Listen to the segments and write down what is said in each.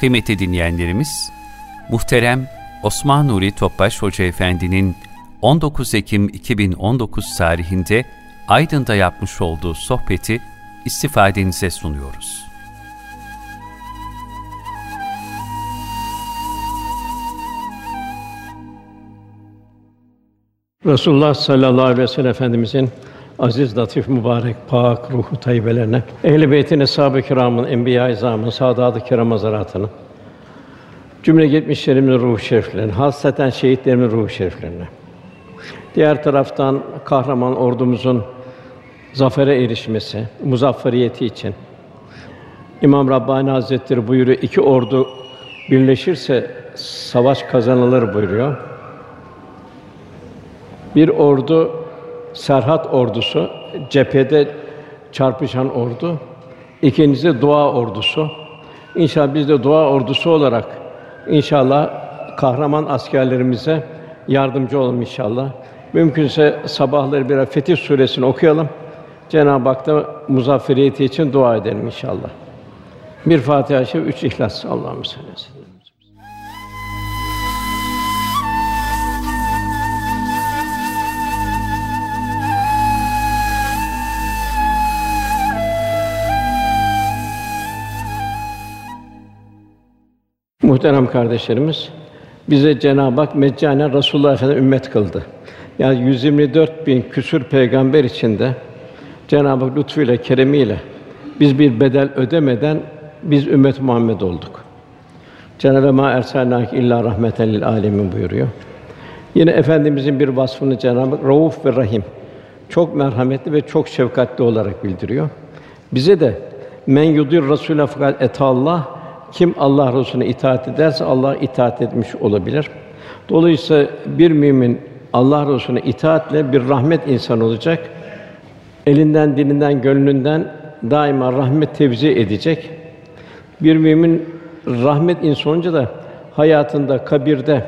Kıymetli dinleyenlerimiz, muhterem Osman Nuri Topbaş Hoca Efendi'nin 19 Ekim 2019 tarihinde Aydın'da yapmış olduğu sohbeti istifadenize sunuyoruz. Resulullah sallallahu aleyhi ve sellem Efendimizin aziz, latif, mübarek, pak ruhu tayyibelerine, ehl-i beytin, eshab-ı kiramın, enbiya-i izamın, saadat-ı kiram cümle geçmişlerimizin ruhu şeriflerine, hasreten şehitlerimizin ruhu şeriflerine. Diğer taraftan kahraman ordumuzun zafere erişmesi, muzafferiyeti için İmam Rabbani Hazretleri buyuruyor, iki ordu birleşirse savaş kazanılır buyuruyor. Bir ordu Serhat ordusu, cephede çarpışan ordu. İkincisi dua ordusu. İnşallah biz de dua ordusu olarak inşallah kahraman askerlerimize yardımcı olalım inşallah. Mümkünse sabahları bir Fetih suresini okuyalım. Cenab-ı Hak da muzafferiyeti için dua edelim inşallah. Bir Fatiha-i Şerif, üç İhlas. Allah'ım sallallahu. Muhterem kardeşlerimiz, bize Cenab-ı Hak meccanen Resulullah Efendimiz ümmet kıldı. Yani 124 bin küsür peygamber içinde Cenab-ı Hak lütfuyla, keremiyle biz bir bedel ödemeden biz ümmet Muhammed olduk. Cenab-ı Ma ersalnâke illa rahmeten lil âlemin buyuruyor. Yine efendimizin bir vasfını Cenab-ı Hak Rauf ve Rahim çok merhametli ve çok şefkatli olarak bildiriyor. Bize de men yudir rasûle fakat etallah kim Allah Resulüne itaat ederse Allah itaat etmiş olabilir. Dolayısıyla bir mümin Allah Resulüne itaatle bir rahmet insan olacak. Elinden, dilinden, gönlünden daima rahmet tevzi edecek. Bir mümin rahmet insan olunca da hayatında, kabirde,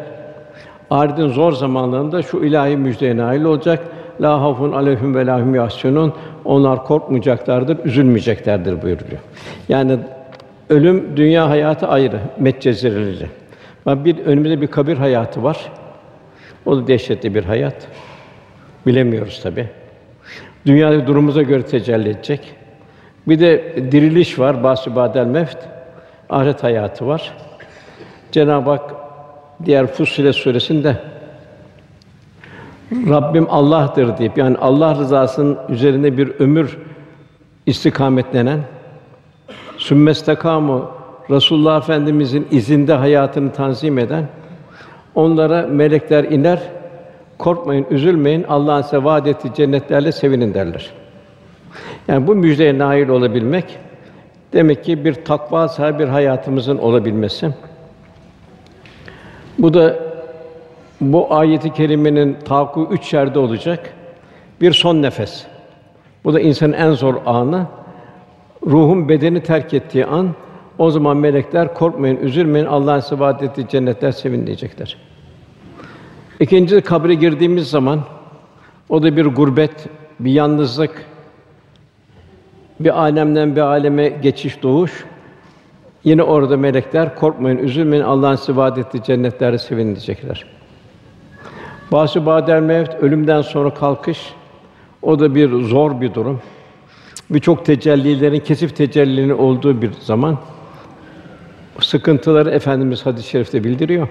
ahiretin zor zamanlarında şu ilahi müjdeye nail olacak. La hafun aleyhim ve lahum yahsunun. Onlar korkmayacaklardır, üzülmeyeceklerdir buyuruyor. Yani Ölüm dünya hayatı ayrı, metcezireli. Ama bir önümüzde bir kabir hayatı var. O da dehşetli bir hayat. Bilemiyoruz tabi. Dünyadaki durumumuza göre tecelli edecek. Bir de diriliş var, bahsü badel mevt. Ahiret hayatı var. Cenab-ı Hak diğer Fussilet suresinde Rabbim Allah'tır deyip yani Allah rızasının üzerinde bir ömür istikametlenen sümmestakamu Resulullah Efendimizin izinde hayatını tanzim eden onlara melekler iner. Korkmayın, üzülmeyin. Allah'ın size vaad ettiği cennetlerle sevinin derler. Yani bu müjdeye nail olabilmek demek ki bir takva sahibi bir hayatımızın olabilmesi. Bu da bu ayeti kerimenin tahakkuk üç yerde olacak. Bir son nefes. Bu da insanın en zor anı ruhun bedeni terk ettiği an o zaman melekler korkmayın, üzülmeyin. Allah'ın size vaad ettiği cennetler sevin diyecekler. İkinci kabre girdiğimiz zaman o da bir gurbet, bir yalnızlık, bir alemden bir aleme geçiş doğuş. Yine orada melekler korkmayın, üzülmeyin. Allah'ın size vaad ettiği cennetleri sevin diyecekler. Bâsü bâdel mevt, ölümden sonra kalkış. O da bir zor bir durum birçok tecellilerin kesif tecellilerinin olduğu bir zaman sıkıntıları efendimiz hadis-i şerifte bildiriyor.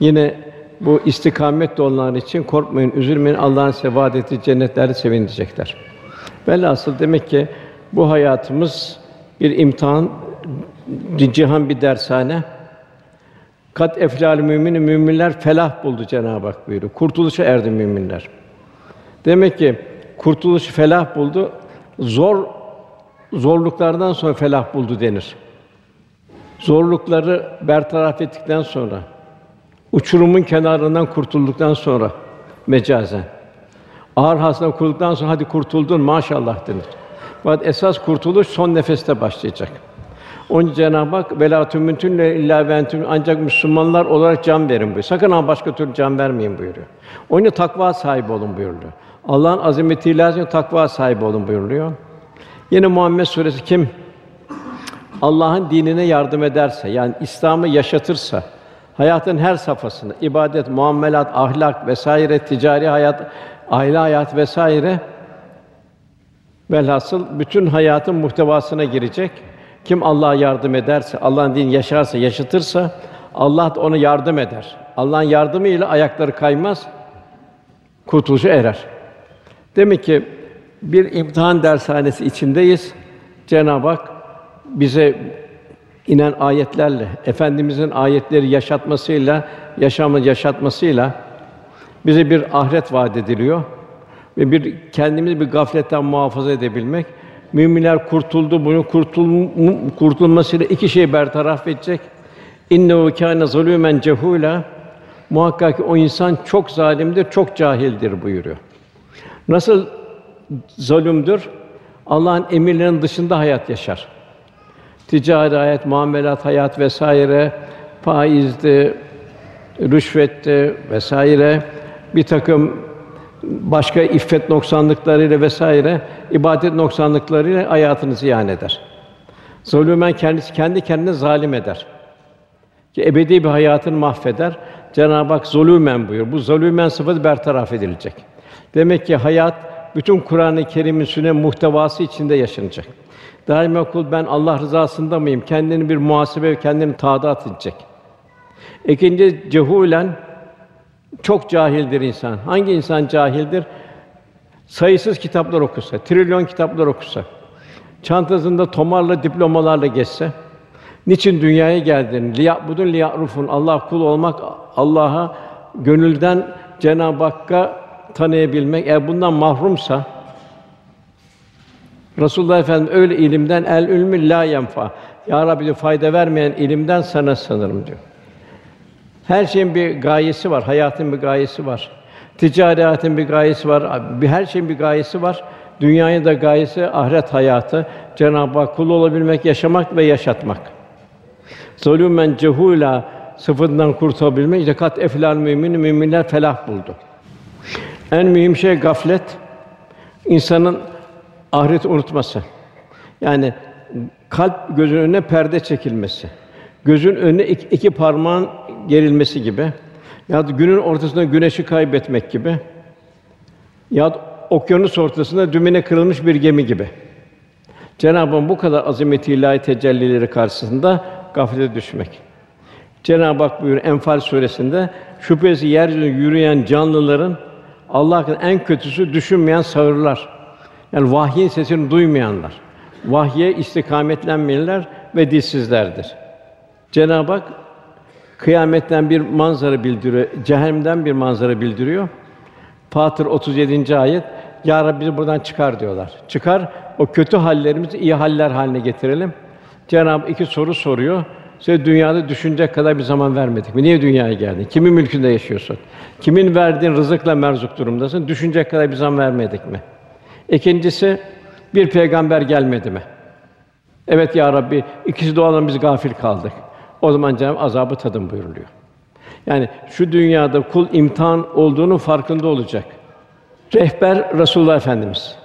Yine bu istikamet olanlar için korkmayın, üzülmeyin. Allah'ın size vaad ettiği cennetlerde sevinecekler. Velhasıl demek ki bu hayatımız bir imtihan, cihan bir dershane. Kat eflal müminin müminler felah buldu Cenab-ı Hak buyuruyor. Kurtuluşa erdi müminler. Demek ki kurtuluşu felah buldu. Zor zorluklardan sonra felah buldu denir. Zorlukları bertaraf ettikten sonra uçurumun kenarından kurtulduktan sonra mecazen ağır hastadan kurtulduktan sonra hadi kurtuldun maşallah denir. Fakat esas kurtuluş son nefeste başlayacak. Onun Cenab-ı Hak velatü mümkünle illa ventüm ancak Müslümanlar olarak can verin buyuruyor. Sakın ha başka türlü can vermeyin buyuruyor. Onun takva sahibi olun buyuruyor. Allah'ın azameti ilahine takva sahibi olun buyuruluyor. Yine Muhammed suresi kim Allah'ın dinine yardım ederse, yani İslam'ı yaşatırsa, hayatın her safhasında ibadet, muamelat, ahlak vesaire, ticari hayat, aile hayat vesaire velhasıl bütün hayatın muhtevasına girecek. Kim Allah'a yardım ederse, Allah'ın dinini yaşarsa, yaşatırsa Allah da ona yardım eder. Allah'ın yardımıyla ayakları kaymaz, kurtuluşa erer. Demek ki bir imtihan dershanesi içindeyiz. Cenab-ı Hak bize inen ayetlerle, efendimizin ayetleri yaşatmasıyla, yaşamı yaşatmasıyla bize bir ahiret vaat ediliyor ve bir kendimizi bir gafletten muhafaza edebilmek. Müminler kurtuldu, bunu kurtul kurtulmasıyla iki şey bertaraf edecek. İnnehu kâne zulûmen cehûlâ. Muhakkak ki o insan çok zalimdir, çok cahildir buyuruyor. Nasıl zulümdür? Allah'ın emirlerinin dışında hayat yaşar. Ticari hayat, muamelat hayat vesaire, faizdi, rüşvetti vesaire bir takım başka iffet noksanlıklarıyla vesaire ibadet noksanlıklarıyla hayatını ziyan eder. Zulümen kendisi kendi kendine zalim eder. Ki ebedi bir hayatını mahveder. Cenab-ı Hak zulümen buyuruyor. Bu zulümen sıfatı bertaraf edilecek. Demek ki hayat bütün Kur'an-ı Kerim'in sünnet muhtevası içinde yaşanacak. Daima kul ben Allah rızasında mıyım? Kendini bir muhasebe ve kendini taadat edecek. İkinci cehulen çok cahildir insan. Hangi insan cahildir? Sayısız kitaplar okusa, trilyon kitaplar okusa, çantasında tomarla diplomalarla geçse, niçin dünyaya geldiğini, liya'budun liya'rufun Allah kul olmak, Allah'a gönülden Cenab-ı Hakk'a tanıyabilmek eğer bundan mahrumsa Resulullah Efendimiz öyle ilimden el ilmü la yenfa. Ya Rabbi diyor, fayda vermeyen ilimden sana sanırım diyor. Her şeyin bir gayesi var, hayatın bir gayesi var. Ticari hayatın bir gayesi var, bir her şeyin bir gayesi var. Dünyanın da gayesi ahiret hayatı. Cenab-ı Hak kul olabilmek, yaşamak ve yaşatmak. Zulümen cehula sıfırdan kurtulabilmek. Zekat eflal mümin müminler felah buldu. En mühim şey gaflet. insanın ahiret unutması. Yani kalp gözün önüne perde çekilmesi. Gözün önüne iki, iki parmağın gerilmesi gibi. Ya da günün ortasında güneşi kaybetmek gibi. Ya da okyanus ortasında dümene kırılmış bir gemi gibi. Cenab-ı Hak bu kadar azameti ilahi tecellileri karşısında gaflete düşmek. Cenab-ı Hak buyuruyor Enfal suresinde şüphesiz yeryüzünde yürüyen canlıların Allah'ın en kötüsü düşünmeyen sağırlar. Yani vahyin sesini duymayanlar. Vahye istikametlenmeyenler ve dilsizlerdir. Cenab-ı Hak kıyametten bir manzara bildiriyor, cehennemden bir manzara bildiriyor. Fatır 37. ayet Ya Rabbi bizi buradan çıkar diyorlar. Çıkar o kötü hallerimizi iyi haller haline getirelim. Cenab-ı iki soru soruyor. Size dünyada düşünecek kadar bir zaman vermedik mi? Niye dünyaya geldin? Kimin mülkünde yaşıyorsun? Kimin verdiğin rızıkla merzuk durumdasın? Düşünecek kadar bir zaman vermedik mi? İkincisi bir peygamber gelmedi mi? Evet ya Rabbi ikisi de olan biz gafil kaldık. O zaman Cenab-ı azabı tadın buyuruluyor. Yani şu dünyada kul imtihan olduğunu farkında olacak. Rehber Resulullah Efendimiz.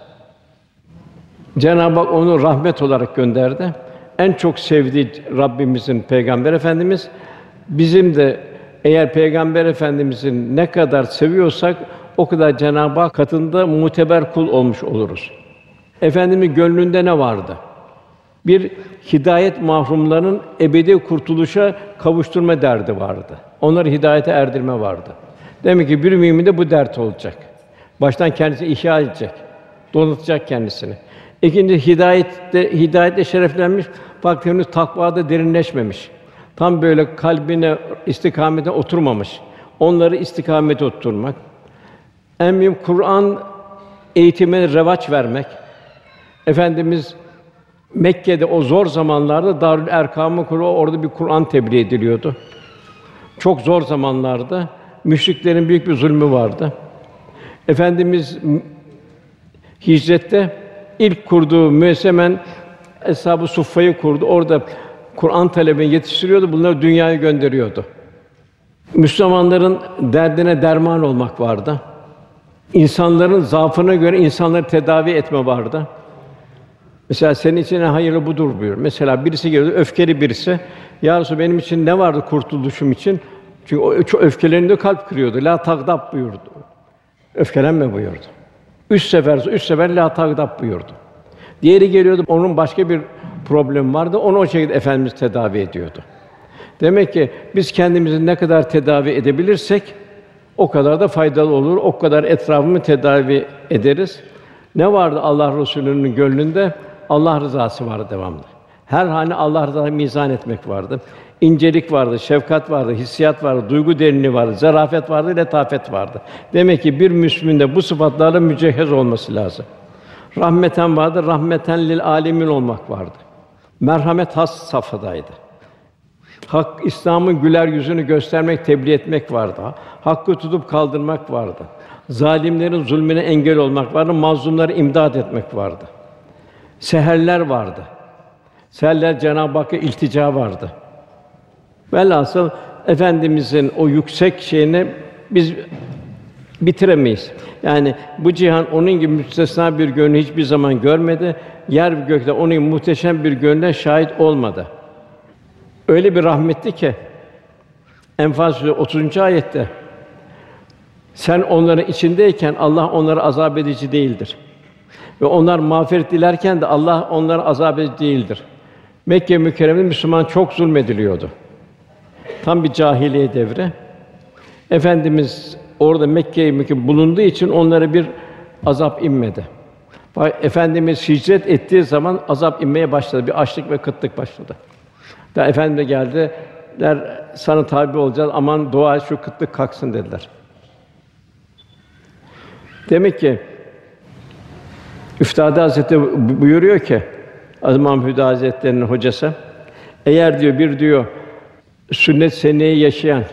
Cenab-ı Hak onu rahmet olarak gönderdi. En çok sevdiği Rabbimizin Peygamber Efendimiz. Bizim de eğer Peygamber Efendimizin ne kadar seviyorsak o kadar Cenab-ı Hak katında muteber kul olmuş oluruz. Efendimin gönlünde ne vardı? Bir hidayet mahrumlarının ebedi kurtuluşa kavuşturma derdi vardı. Onları hidayete erdirme vardı. Demek ki bir müminde bu dert olacak. Baştan kendisi ihya edecek, donatacak kendisini. İkinci hidayette hidayetle şereflenmiş fakat henüz takvada derinleşmemiş. Tam böyle kalbine istikamete oturmamış. Onları istikamete oturtmak. En mühim Kur'an eğitimine revaç vermek. Efendimiz Mekke'de o zor zamanlarda Darül Erkam'ı kuruyor, orada bir Kur'an tebliğ ediliyordu. Çok zor zamanlarda müşriklerin büyük bir zulmü vardı. Efendimiz hicrette ilk kurduğu müessemen Eshab-ı Suffa'yı kurdu. Orada Kur'an talebini yetiştiriyordu. Bunları dünyaya gönderiyordu. Müslümanların derdine derman olmak vardı. İnsanların zaafına göre insanları tedavi etme vardı. Mesela senin için en hayırlı budur buyuruyor. Mesela birisi geliyor, öfkeli birisi. Ya Resulallah, benim için ne vardı kurtuluşum için? Çünkü o çok öfkelerinde kalp kırıyordu. La tagdab buyurdu. Öfkelenme buyurdu. Üç sefer, üç sefer la tagdab buyurdu. Diğeri geliyordu, onun başka bir problem vardı. Onu o şekilde Efendimiz tedavi ediyordu. Demek ki biz kendimizi ne kadar tedavi edebilirsek o kadar da faydalı olur. O kadar etrafımı tedavi ederiz. Ne vardı Allah Resulü'nün gönlünde? Allah rızası vardı devamlı. Her hane Allah rızası mizan etmek vardı. İncelik vardı, şefkat vardı, hissiyat vardı, duygu derinliği vardı, zarafet vardı, letafet vardı. Demek ki bir Müslümin de bu sıfatlarla mücehhez olması lazım. Rahmeten vardı, rahmeten lil alemin olmak vardı. Merhamet has safhadaydı. Hak İslam'ın güler yüzünü göstermek, tebliğ etmek vardı. Hakkı tutup kaldırmak vardı. Zalimlerin zulmüne engel olmak vardı, mazlumları imdad etmek vardı. Seherler vardı. Seherler Cenab-ı Hakk'a iltica vardı. Velhasıl efendimizin o yüksek şeyini biz bitiremeyiz. Yani bu cihan onun gibi müstesna bir gönlü hiçbir zaman görmedi. Yer ve gökte onun gibi muhteşem bir gönle şahit olmadı. Öyle bir rahmetli ki Enfal Suresi 30. ayette sen onların içindeyken Allah onları azap edici değildir. Ve onlar mağfiret dilerken de Allah onlara azap edici değildir. Mekke mükerremede Müslüman çok zulmediliyordu. Tam bir cahiliye devri. Efendimiz orada Mekke mükerrem bulunduğu için onlara bir azap inmedi. Efendimiz hicret ettiği zaman azap inmeye başladı. Bir açlık ve kıtlık başladı. Da efendi de geldi. Der sana tabi olacağız. Aman dua et şu kıtlık kalksın dediler. Demek ki Üftade Hazretleri buyuruyor ki Aziz İmam Hüda Hazretleri'nin hocası eğer diyor bir diyor sünnet seneyi yaşayan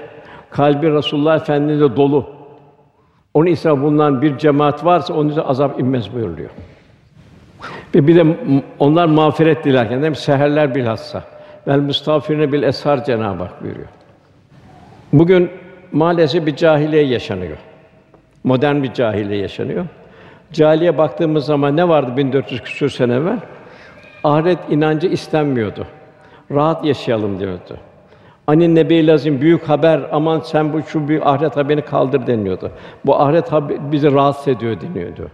kalbi Resulullah Efendimiz'e dolu onun ise bulunan bir cemaat varsa onun üzerine azap inmez buyuruluyor. Ve bir de onlar mağfiret dilerken mi? Seherler bilhassa. Vel mustafirine bil eshar Cenab-ı Hak buyuruyor. Bugün maalesef bir cahiliye yaşanıyor. Modern bir cahiliye yaşanıyor. Cahiliye baktığımız zaman ne vardı 1400 küsur sene evvel? Ahiret inancı istenmiyordu. Rahat yaşayalım diyordu. Anin nebi lazım büyük haber aman sen bu şu büyük ahiret haberini kaldır deniyordu. Bu ahiret haber bizi rahatsız ediyor deniyordu.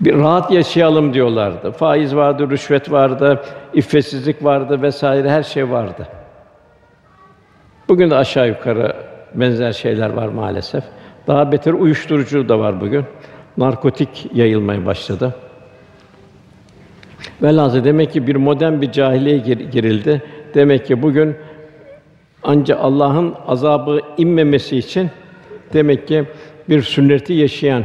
Bir rahat yaşayalım diyorlardı. Faiz vardı, rüşvet vardı, iffetsizlik vardı vesaire her şey vardı. Bugün de aşağı yukarı benzer şeyler var maalesef. Daha beter uyuşturucu da var bugün. Narkotik yayılmaya başladı. Velhâsıl demek ki bir modern bir cahiliye girildi. Demek ki bugün ancak Allah'ın azabı inmemesi için demek ki bir sünneti yaşayan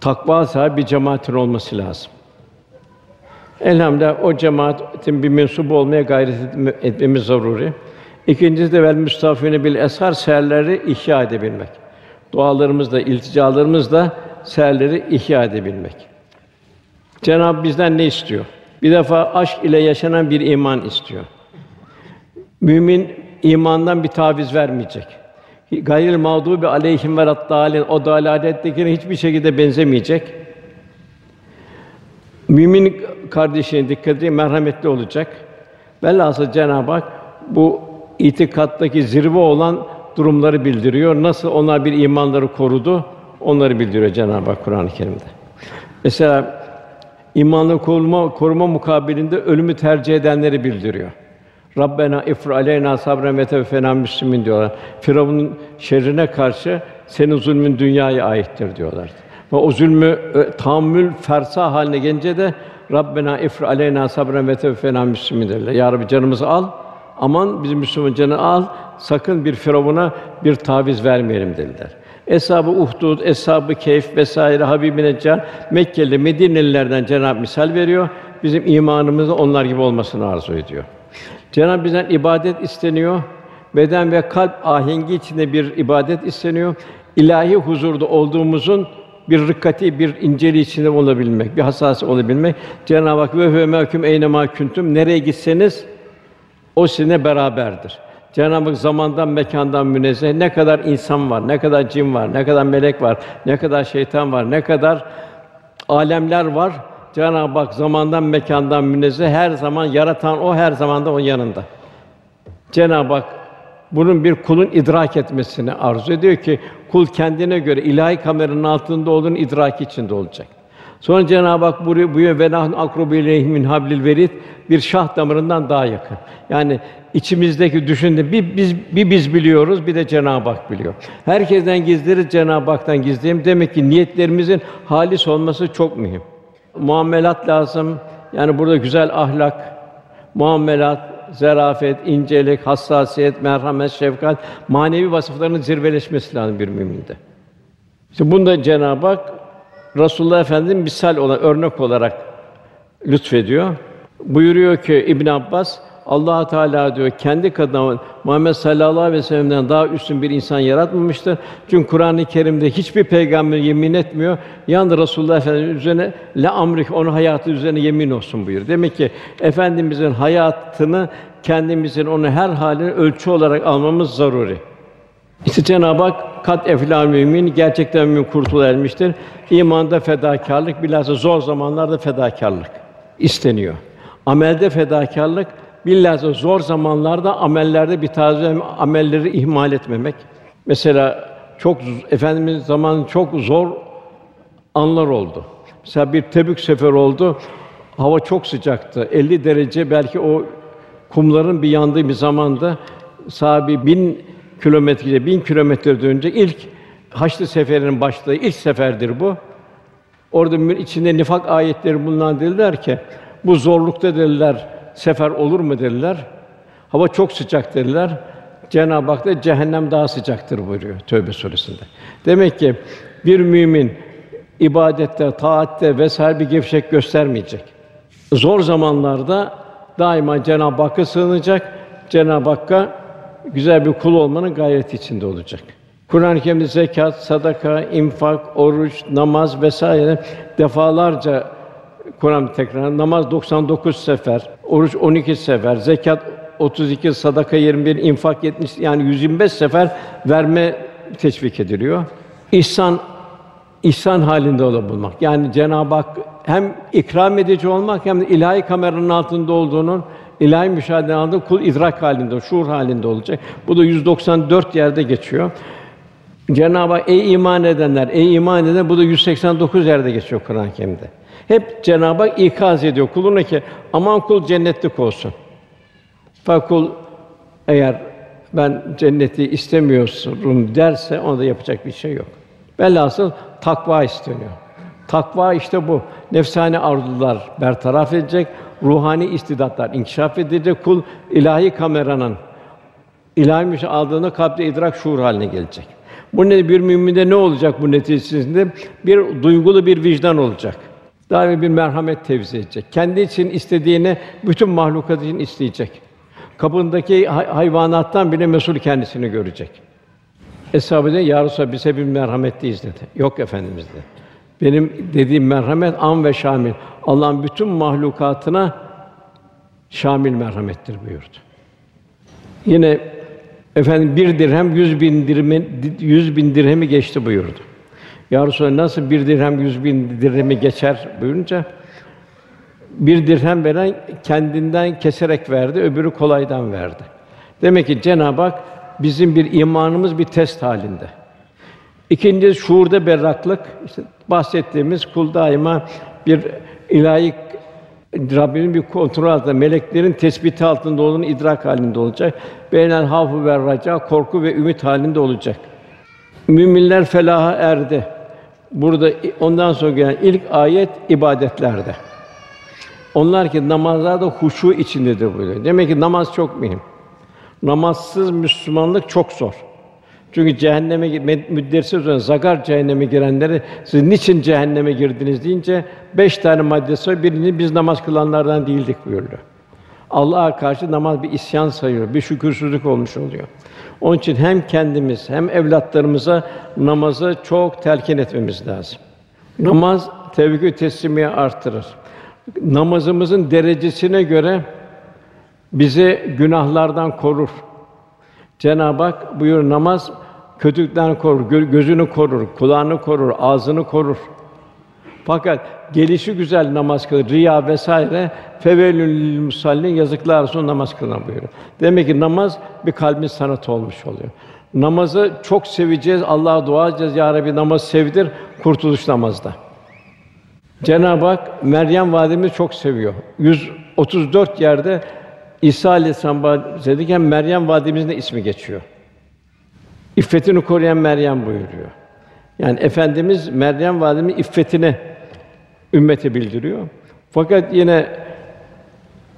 takva sahibi bir cemaatin olması lazım. Elhamdülillah o cemaatin bir mensubu olmaya gayret etmemiz zaruri. İkincisi de vel müstafine bil eshar seherleri ihya edebilmek. Dualarımızla, ilticalarımızla seherleri ihya edebilmek. Cenab bizden ne istiyor? Bir defa aşk ile yaşanan bir iman istiyor. Mümin imandan bir taviz vermeyecek. Gayril mağdubi aleyhim ve raddalin o dalalettekine hiçbir şekilde benzemeyecek. Mümin kardeşine dikkat edin, merhametli olacak. Velhasıl Cenab-ı Hak bu itikattaki zirve olan durumları bildiriyor. Nasıl onlar bir imanları korudu, onları bildiriyor Cenab-ı Hak Kur'an-ı Kerim'de. Mesela imanı koruma, koruma mukabilinde ölümü tercih edenleri bildiriyor. Rabbena ifr aleyna sabren ve tevfena müslimin diyorlar. Firavun'un şerrine karşı senin zulmün dünyaya aittir diyorlar. Ve o zulmü e, tahammül fersa haline gelince de Rabbena ifr aleyna sabren ve tevfena müslimin derler. Ya Rabbi canımızı al, aman bizim Müslüman canı al, sakın bir firavuna bir taviz vermeyelim dediler. Eshab-ı Uhdud, Eshab-ı Keyf vesaire Habib-i Neccar Mekkeli, Medinelilerden Cenab misal veriyor. Bizim imanımızın onlar gibi olmasını arzu ediyor. Cenab-ı bizden ibadet isteniyor. Beden ve kalp ahengi içinde bir ibadet isteniyor. İlahi huzurda olduğumuzun bir rıkkati, bir inceliği içinde olabilmek, bir hassas olabilmek. Cenab-ı Hak ve huve mehkum eyne küntüm nereye gitseniz o sizinle beraberdir. Cenab-ı Hak zamandan, mekandan münezzeh. Ne kadar insan var, ne kadar cin var, ne kadar melek var, ne kadar şeytan var, ne kadar alemler var. Cenab-ı Hak zamandan mekandan münezzeh her zaman yaratan o her zamanda o yanında. Cenab-ı Hak bunun bir kulun idrak etmesini arzu ediyor ki kul kendine göre ilahi kameranın altında olduğunu idrak içinde olacak. Sonra Cenab-ı Hak buyuruyor, buyuruyor ve nahnu akrubu min hablil verid bir şah damarından daha yakın. Yani içimizdeki düşünde bir biz bir biz biliyoruz, bir de Cenab-ı Hak biliyor. Herkesten gizleriz, Cenab-ı Hak'tan gizleyeyim. Demek ki niyetlerimizin halis olması çok mühim. Muamelat lazım. Yani burada güzel ahlak, muamelat, zarafet, incelik, hassasiyet, merhamet, şefkat, manevi vasıfların zirveleşmesi lazım bir müminde. İşte bunda Cenab-ı Hak Resulullah Efendimiz misal olan örnek olarak lütfediyor. Buyuruyor ki İbn Abbas Allah Teala diyor kendi kadına Muhammed sallallahu aleyhi ve sellem'den daha üstün bir insan yaratmamıştır. Çünkü Kur'an-ı Kerim'de hiçbir peygamber yemin etmiyor. Yalnız Resulullah Efendimiz üzerine la amrik onun hayatı üzerine yemin olsun buyuruyor. Demek ki efendimizin hayatını kendimizin onu her halini ölçü olarak almamız zaruri. İşte Cenab-ı Hak kat eflâ mümin gerçekten mümin kurtul ermiştir. İmanda fedakarlık bilhassa zor zamanlarda fedakarlık isteniyor. Amelde fedakarlık bilhassa zor zamanlarda amellerde bir taze amelleri ihmal etmemek. Mesela çok efendimiz zaman çok zor anlar oldu. Mesela bir Tebük sefer oldu. Hava çok sıcaktı. 50 derece belki o kumların bir yandığı bir zamanda sahibi bin kilometre, bin kilometre önce ilk Haçlı seferinin başladığı ilk seferdir bu. Orada içinde nifak ayetleri bulunan dediler ki bu zorlukta dediler sefer olur mu dediler. Hava çok sıcak dediler. Cenab-ı Hak da cehennem daha sıcaktır buyuruyor Tövbe suresinde. Demek ki bir mümin ibadette, taatte vesaire bir gevşek göstermeyecek. Zor zamanlarda daima Cenab-ı Hakk'a sığınacak. Cenab-ı Hakk'a güzel bir kul olmanın gayreti içinde olacak. Kur'an-ı Kerim'de zekat, sadaka, infak, oruç, namaz vesaire defalarca Kur'an tekrar namaz 99 sefer, oruç 12 sefer, zekat 32, sadaka 21, infak 70 yani 125 sefer verme teşvik ediliyor. İhsan ihsan halinde olabilmek. Yani Cenab-ı Hak hem ikram edici olmak hem de ilahi kameranın altında olduğunun ilahi müşahedenin altında kul idrak halinde, şuur halinde olacak. Bu da 194 yerde geçiyor. Cenab-ı Hak ey iman edenler, ey iman eden bu da 189 yerde geçiyor Kur'an-ı Kerim'de. Hep Cenab-ı Hak ikaz ediyor kuluna ki aman kul cennetlik olsun. Fakat kul eğer ben cenneti istemiyorum derse onda yapacak bir şey yok. Velhasıl takva isteniyor. Takva işte bu. Nefsani arzular bertaraf edecek, ruhani istidatlar inkişaf edecek. Kul ilahi kameranın ilahi aldığında kalpte idrak şuur haline gelecek. Bu ne bir müminde ne olacak bu neticesinde? Bir duygulu bir vicdan olacak. Daima bir merhamet tevzi edecek. Kendi için istediğini bütün mahlukat için isteyecek. Kapındaki hayvanattan bile mesul kendisini görecek. Eshab-ı Ya Resulallah biz hepimiz merhametliyiz dedi. Yok efendimiz dedi. Benim dediğim merhamet an ve şamil. Allah'ın bütün mahlukatına şamil merhamettir buyurdu. Yine efendim bir dirhem yüz bin dirhemi, yüz bin dirhemi geçti buyurdu. Ya Resulallah nasıl bir dirhem yüz bin dirhemi geçer buyurunca bir dirhem veren kendinden keserek verdi, öbürü kolaydan verdi. Demek ki Cenab-ı Hak bizim bir imanımız bir test halinde. İkinci şuurda berraklık. İşte bahsettiğimiz kul daima bir ilahi Rabbinin bir kontrol altında, meleklerin tespiti altında olduğunu idrak halinde olacak. Beynel havfu ve raca, korku ve ümit halinde olacak. Müminler felaha erdi. Burada ondan sonra gelen ilk ayet ibadetlerde. Onlar ki namazlarda huşu içindedir buyuruyor. Demek ki namaz çok mühim. Namazsız Müslümanlık çok zor. Çünkü cehenneme müddetsi üzerine zagar cehenneme girenleri siz niçin cehenneme girdiniz deyince beş tane maddesi var. Birini biz namaz kılanlardan değildik buyurdu. Allah'a karşı namaz bir isyan sayıyor, bir şükürsüzlük olmuş oluyor. Onun için hem kendimiz hem evlatlarımıza namazı çok telkin etmemiz lazım. Namaz tevhid teslimiye artırır. Namazımızın derecesine göre bizi günahlardan korur. Cenab-ı Hak buyur namaz kötülükten korur, gözünü korur, kulağını korur, ağzını korur. Fakat gelişi güzel namaz kılır, riya vesaire fevelül musallin yazıklar olsun namaz kılan buyuruyor. Demek ki namaz bir kalbin sanatı olmuş oluyor. Namazı çok seveceğiz, Allah'a dua edeceğiz. Ya Rabbi namaz sevdir, kurtuluş namazda. Cenab-ı Hak Meryem validemizi çok seviyor. 134 yerde İsa Aleyhisselam bahsederken Meryem validemizin de ismi geçiyor. İffetini koruyan Meryem buyuruyor. Yani efendimiz Meryem validemizin iffetini ümmete bildiriyor. Fakat yine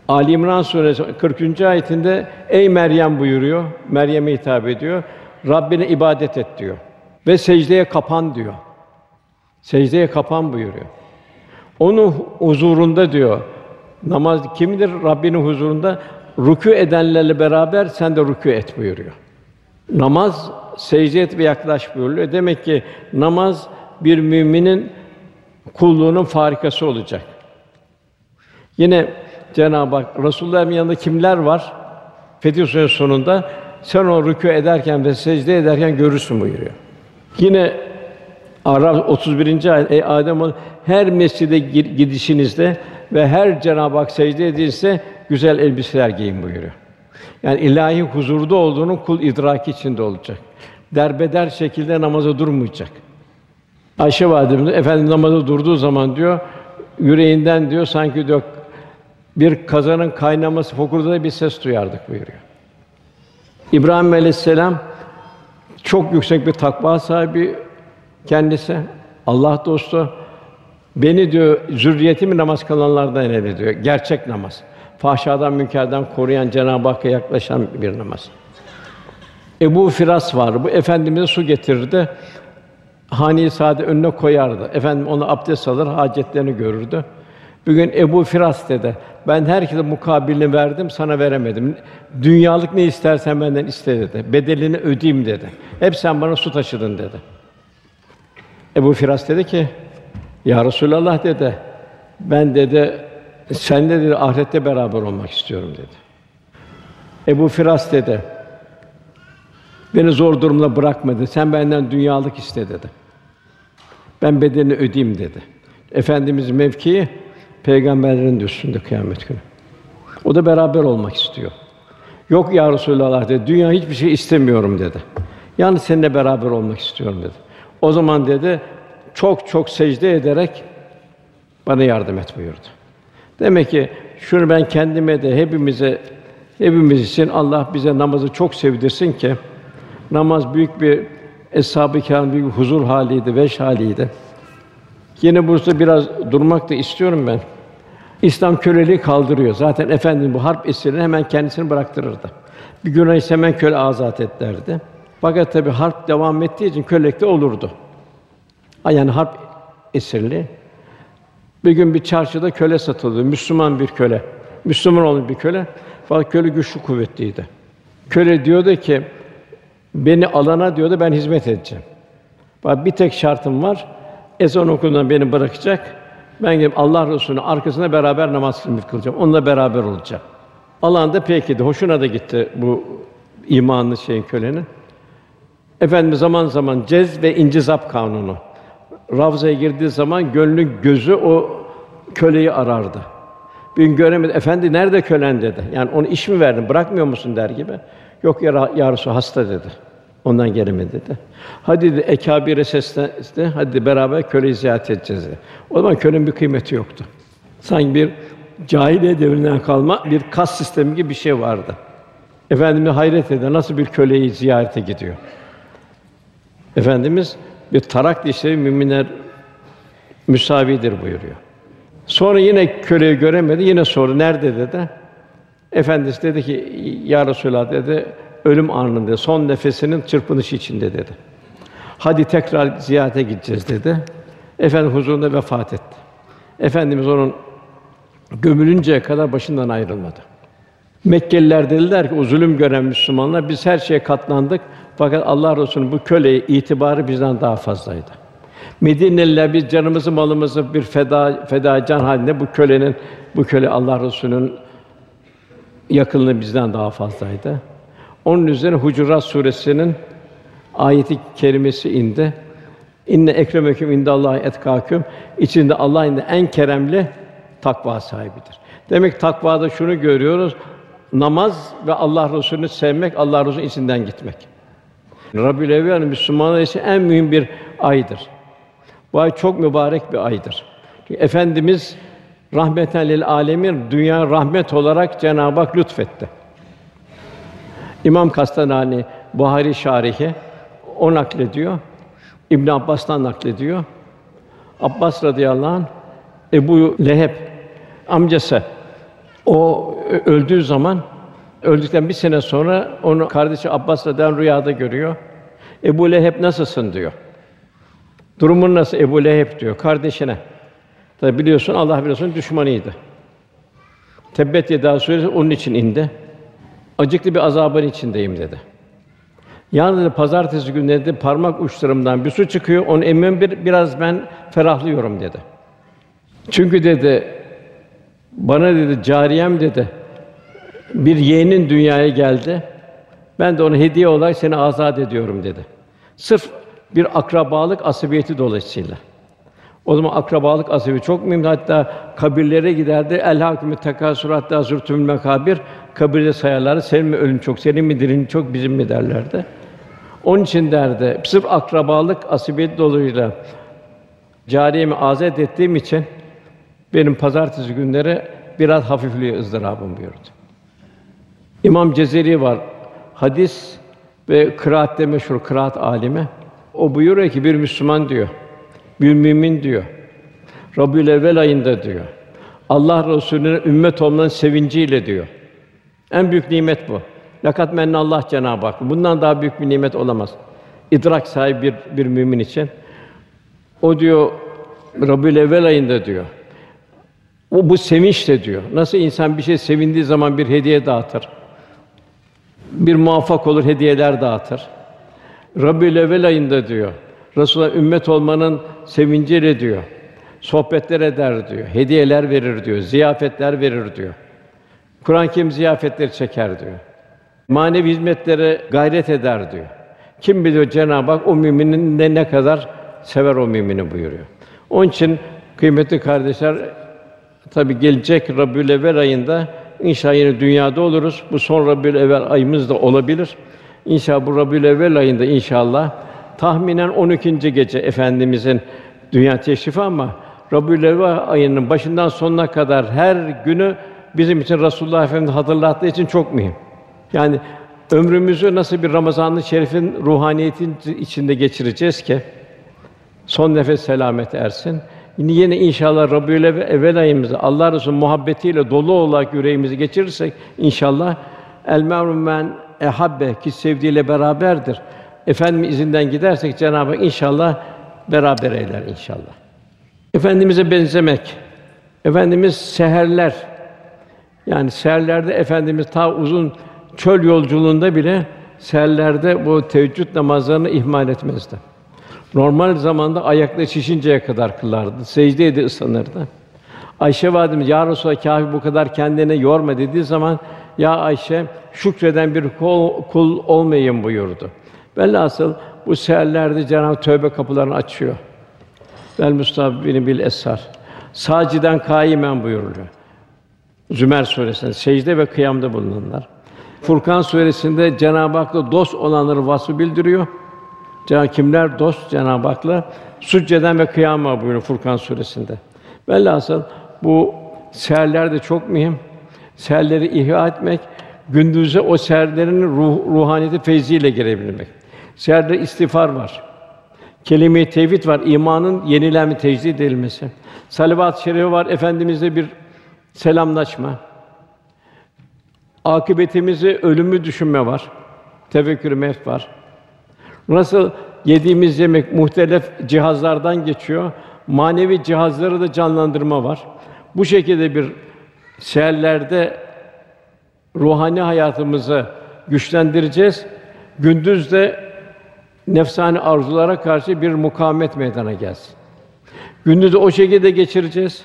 Ali İmran suresi 40. ayetinde ey Meryem buyuruyor. Meryem'e hitap ediyor. Rabbine ibadet et diyor. Ve secdeye kapan diyor. Secdeye kapan buyuruyor. Onun huzurunda diyor. Namaz kimdir? Rabbinin huzurunda rükû edenlerle beraber sen de rükû et buyuruyor. Namaz secde et ve yaklaş buyuruyor. Demek ki namaz bir müminin kulluğunun farikası olacak. Yine Cenab-ı Hak Resulullah'ın yanında kimler var? Fetih Suresi sonunda sen o rükû ederken ve secde ederken görürsün buyuruyor. Yine Araf 31. ayet ey Adem oğlu her mescide gidişinizde ve her Cenab-ı Hak secde edilse güzel elbiseler giyin buyuruyor. Yani ilahi huzurda olduğunu kul idraki içinde olacak. Derbeder şekilde namaza durmayacak. Ayşe validemiz efendim namaza durduğu zaman diyor yüreğinden diyor sanki diyor bir kazanın kaynaması fokurda bir ses duyardık buyuruyor. İbrahim Aleyhisselam çok yüksek bir takva sahibi kendisi. Allah dostu. Beni diyor zürriyetimi namaz kılanlardan eyle diyor. Gerçek namaz. Fahşadan, münkerden koruyan Cenab-ı Hakk'a yaklaşan bir namaz. Ebu Firas var. Bu efendimize su getirirdi. Sade önüne koyardı. Efendim ona abdest alır, hacetlerini görürdü. Bugün Ebu Firas dedi. Ben herkese mukabilini verdim, sana veremedim. Dünyalık ne istersen benden iste dedi. Bedelini ödeyeyim dedi. Hep sen bana su taşıdın dedi. Ebu Firas dedi ki, Ya Resulallah dedi, ben dedi, sen dedi ahirette beraber olmak istiyorum dedi. Ebu Firas dedi, beni zor durumda bırakmadı, sen benden dünyalık iste dedi. Ben bedelini ödeyeyim dedi. Efendimiz mevkii peygamberlerin de üstünde kıyamet günü. O da beraber olmak istiyor. Yok ya Resulallah dedi. Dünya hiçbir şey istemiyorum dedi. Yalnız seninle beraber olmak istiyorum dedi. O zaman dedi çok çok secde ederek bana yardım et buyurdu. Demek ki şunu ben kendime de hepimize hepimiz için Allah bize namazı çok sevdirsin ki namaz büyük bir eshab-ı kiram bir huzur haliydi, veş haliydi. Yine burada biraz durmak da istiyorum ben. İslam köleliği kaldırıyor. Zaten efendim bu harp esirini hemen kendisini bıraktırırdı. Bir gün ise hemen köle azat et derdi. Fakat tabi harp devam ettiği için kölelik de olurdu. Yani harp esirli. Bir gün bir çarşıda köle satıldı. Müslüman bir köle. Müslüman olan bir köle. Fakat köle güçlü kuvvetliydi. Köle diyordu ki beni alana diyordu ben hizmet edeceğim. Bak bir tek şartım var. Ezan okundan beni bırakacak. Ben gidip Allah Resulü'nün arkasında beraber namaz kılacağım. Onunla beraber olacağım. Allah'ın da peki de hoşuna da gitti bu imanlı şeyin kölenin. Efendimiz zaman zaman cez ve incizap kanunu. Ravzaya girdiği zaman gönlün gözü o köleyi arardı. Bir gün göremedi. Efendi nerede kölen dedi. Yani onu iş mi verdin? Bırakmıyor musun der gibi. Yok ya, ya Resul, hasta dedi. Ondan gelemedi dedi. Hadi dedi, ekabire seslendi. Hadi beraber köleyi ziyaret edeceğiz dedi. O zaman kölenin bir kıymeti yoktu. Sanki bir cahiliye devrinden kalma bir kas sistemi gibi bir şey vardı. Efendimiz hayret eder nasıl bir köleyi ziyarete gidiyor. Efendimiz bir tarak dişleri müminler müsavidir buyuruyor. Sonra yine köleyi göremedi. Yine sordu nerede dedi. Efendimiz dedi ki ya Resulallah dedi ölüm anında son nefesinin çırpınışı içinde dedi. Hadi tekrar ziyarete gideceğiz dedi. Efendim huzurunda vefat etti. Efendimiz onun gömülünceye kadar başından ayrılmadı. Mekkeliler dediler ki o zulüm gören Müslümanlar biz her şeye katlandık fakat Allah Resulü'nün bu köleye itibarı bizden daha fazlaydı. Medineliler biz canımızı malımızı bir feda feda can halinde bu kölenin bu köle Allah Resulü'nün yakınlığı bizden daha fazlaydı. Onun üzerine Hucurat suresinin ayeti kerimesi indi. İnne ekremeküm indallahi etkâküm. İçinde Allah'ın en keremli takva sahibidir. Demek takvada şunu görüyoruz. Namaz ve Allah Resulü'nü sevmek, Allah Resulü'nün içinden gitmek. Rabiül Evvel Müslümanlar için en mühim bir aydır. Bu ay çok mübarek bir aydır. Çünkü Efendimiz rahmeten lil alemin dünya rahmet olarak Cenab-ı Hak lütfetti. İmam Kastanani Buhari şarihi o naklediyor. İbn Abbas'tan naklediyor. Abbas radıyallahu anh Ebu Leheb amcası o öldüğü zaman öldükten bir sene sonra onu kardeşi Abbas radıyallahu rüyada görüyor. Ebu Leheb nasılsın diyor. Durumun nasıl Ebu Leheb diyor kardeşine. Tabi biliyorsun Allah biliyorsun düşmanıydı. Tebbet Yeda suresi onun için indi. Acıklı bir azabın içindeyim dedi. Yalnız dedi, pazartesi günü dedi, parmak uçlarımdan bir su çıkıyor. Onu emmem bir, biraz ben ferahlıyorum dedi. Çünkü dedi bana dedi cariyem dedi bir yeğenin dünyaya geldi. Ben de onu hediye olarak seni azat ediyorum dedi. Sırf bir akrabalık asabiyeti dolayısıyla. O zaman akrabalık asabiyeti çok mühim. Hatta kabirlere giderdi. El hakimü tekasurat da zürtümül mekabir. Kabirde sayarlardı. Senin mi ölün çok, senin mi dirin çok, bizim mi derlerdi. Onun için derdi, sırf akrabalık asibiyet dolayısıyla cariyemi azet ettiğim için benim pazartesi günleri biraz hafifliyor ızdırabım buyurdu. İmam Cezeri var. Hadis ve kıraatte meşhur kıraat alimi. O buyuruyor ki bir Müslüman diyor, bir mümin diyor. Rabiül Evvel ayında diyor. Allah Resulü'nün ümmet olmanın sevinciyle diyor. En büyük nimet bu. Lakat menne Allah Cenab-ı Hak. Bundan daha büyük bir nimet olamaz. İdrak sahibi bir, bir mümin için. O diyor Rabiül Evvel ayında diyor. O bu sevinç diyor. Nasıl insan bir şey sevindiği zaman bir hediye dağıtır. Bir muvaffak olur, hediyeler dağıtır. Rabiül Evvel ayında diyor. Resulullah ümmet olmanın sevinciyle diyor. Sohbetler eder diyor. Hediyeler verir diyor. Ziyafetler verir diyor. Kur'an-ı Kerim ziyafetleri çeker diyor. Manevi hizmetlere gayret eder diyor. Kim biliyor Cenab-ı Hak o müminin ne ne kadar sever o mümini buyuruyor. Onun için kıymetli kardeşler tabi gelecek Rabiül Evvel ayında inşallah yine dünyada oluruz. Bu son Rabiül Evvel ayımız da olabilir. İnşallah bu Rabiül Evvel ayında inşallah tahminen 12. gece efendimizin dünya teşrifi ama Rabiül Evvel ayının başından sonuna kadar her günü bizim için Resulullah Efendimiz hatırlattığı için çok mühim. Yani ömrümüzü nasıl bir Ramazan-ı Şerif'in ruhaniyetin içinde geçireceğiz ki son nefes selamet ersin. Yine, yine inşallah Rabiül evvel ayımızı Allah Resulü muhabbetiyle dolu olarak yüreğimizi geçirirsek inşallah el men ehabbe ki sevdiğiyle beraberdir. Efendim izinden gidersek Cenab-ı Hak inşallah beraber eyler inşallah. Efendimize benzemek. Efendimiz seherler yani seherlerde efendimiz ta uzun çöl yolculuğunda bile seherlerde bu teheccüd namazlarını ihmal etmezdi. Normal zamanda ayakta şişinceye kadar kılardı. Secdeydi ısınırdı. Ayşe validemiz ya Resulallah kâfi bu kadar kendine yorma dediği zaman ya Ayşe şükreden bir kul, kul olmayayım buyurdu. Velhasıl bu seherlerde Cenab-ı Tövbe kapılarını açıyor. Vel mustabini bil esar. Saciden kaimen buyuruluyor. Zümer suresinde secde ve kıyamda bulunanlar. Furkan suresinde Cenab-ı Hak'la dost olanları vasfı bildiriyor. Cenab kimler dost Cenab-ı Hak'la sücceden ve kıyama buyuruyor Furkan suresinde. Velhasıl bu seherler de çok mühim. Seherleri ihya etmek, gündüze o seherlerin ruh, ruhaniyeti feyziyle girebilmek. Seherde istiğfar var. Kelime-i tevhid var, imanın yenilenme, tecdid edilmesi. Salavat-ı şerife var, efendimizle bir selamlaşma. Akıbetimizi ölümü düşünme var. Tefekkür mevt var. Nasıl yediğimiz yemek muhtelif cihazlardan geçiyor, manevi cihazları da canlandırma var. Bu şekilde bir seherlerde ruhani hayatımızı güçlendireceğiz. Gündüz de nefsani arzulara karşı bir mukavemet meydana gelsin. Gündüzü o şekilde geçireceğiz.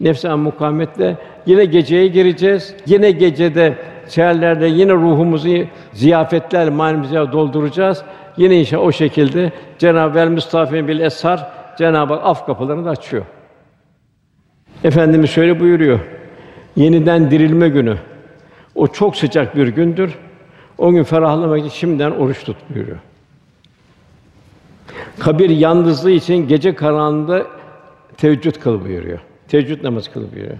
Nefsani mukavemetle yine geceye gireceğiz. Yine gecede seherlerde yine ruhumuzu ziyafetler, manimizi dolduracağız. Yine inşallah o şekilde Cenab-ı El Mustafa bil Esar Cenab-ı Hak af kapılarını da açıyor. Efendimiz şöyle buyuruyor. Yeniden dirilme günü. O çok sıcak bir gündür. O gün ferahlamak için şimdiden oruç tut buyuruyor. Kabir yalnızlığı için gece karanlığında teheccüd kıl buyuruyor. Teheccüd namazı kıl buyuruyor.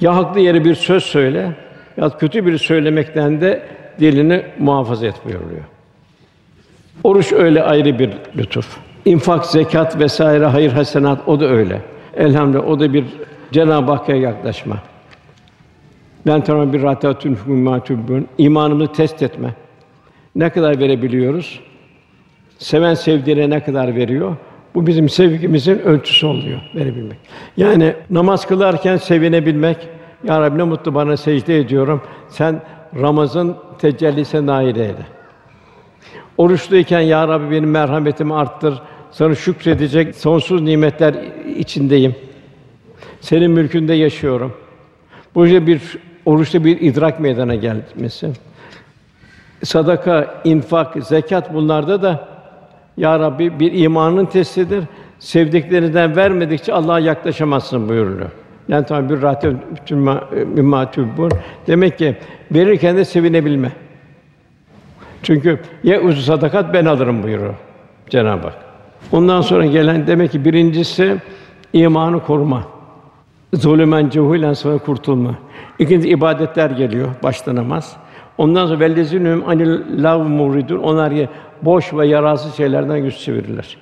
Ya haklı yere bir söz söyle, ya kötü bir söylemekten de dilini muhafaza et buyuruyor. Oruç öyle ayrı bir lütuf. İnfak, zekat vesaire hayır hasenat o da öyle. Elhamdülillah o da bir Cenab-ı Hakk'a yaklaşma. Ben tamam bir rahatatun matubun imanımızı test etme. Ne kadar verebiliyoruz? Seven sevdiğine ne kadar veriyor? Bu bizim sevgimizin ölçüsü oluyor, verebilmek. Yani namaz kılarken sevinebilmek. Ya Rabbi ne mutlu bana secde ediyorum. Sen Ramazan tecellisine nail eyle. Oruçluyken ya Rabbi benim merhametimi arttır. Sana şükredecek sonsuz nimetler içindeyim. Senin mülkünde yaşıyorum. Bu işte bir oruçta bir idrak meydana gelmesi. Sadaka, infak, zekat bunlarda da ya Rabbi bir imanın testidir. Sevdiklerinden vermedikçe Allah'a yaklaşamazsın buyuruluyor. Yani tabi bir bütün mimma bu. Demek ki verirken de sevinebilme. Çünkü ya uzun sadakat ben alırım buyuruyor Cenab-ı Hak. Ondan sonra gelen demek ki birincisi imanı koruma. Zulümen cehulen sonra kurtulma. İkinci ibadetler geliyor, başta namaz. Ondan sonra vellezinüm anil lav muridun onlar ya boş ve yararsız şeylerden yüz çevirirler.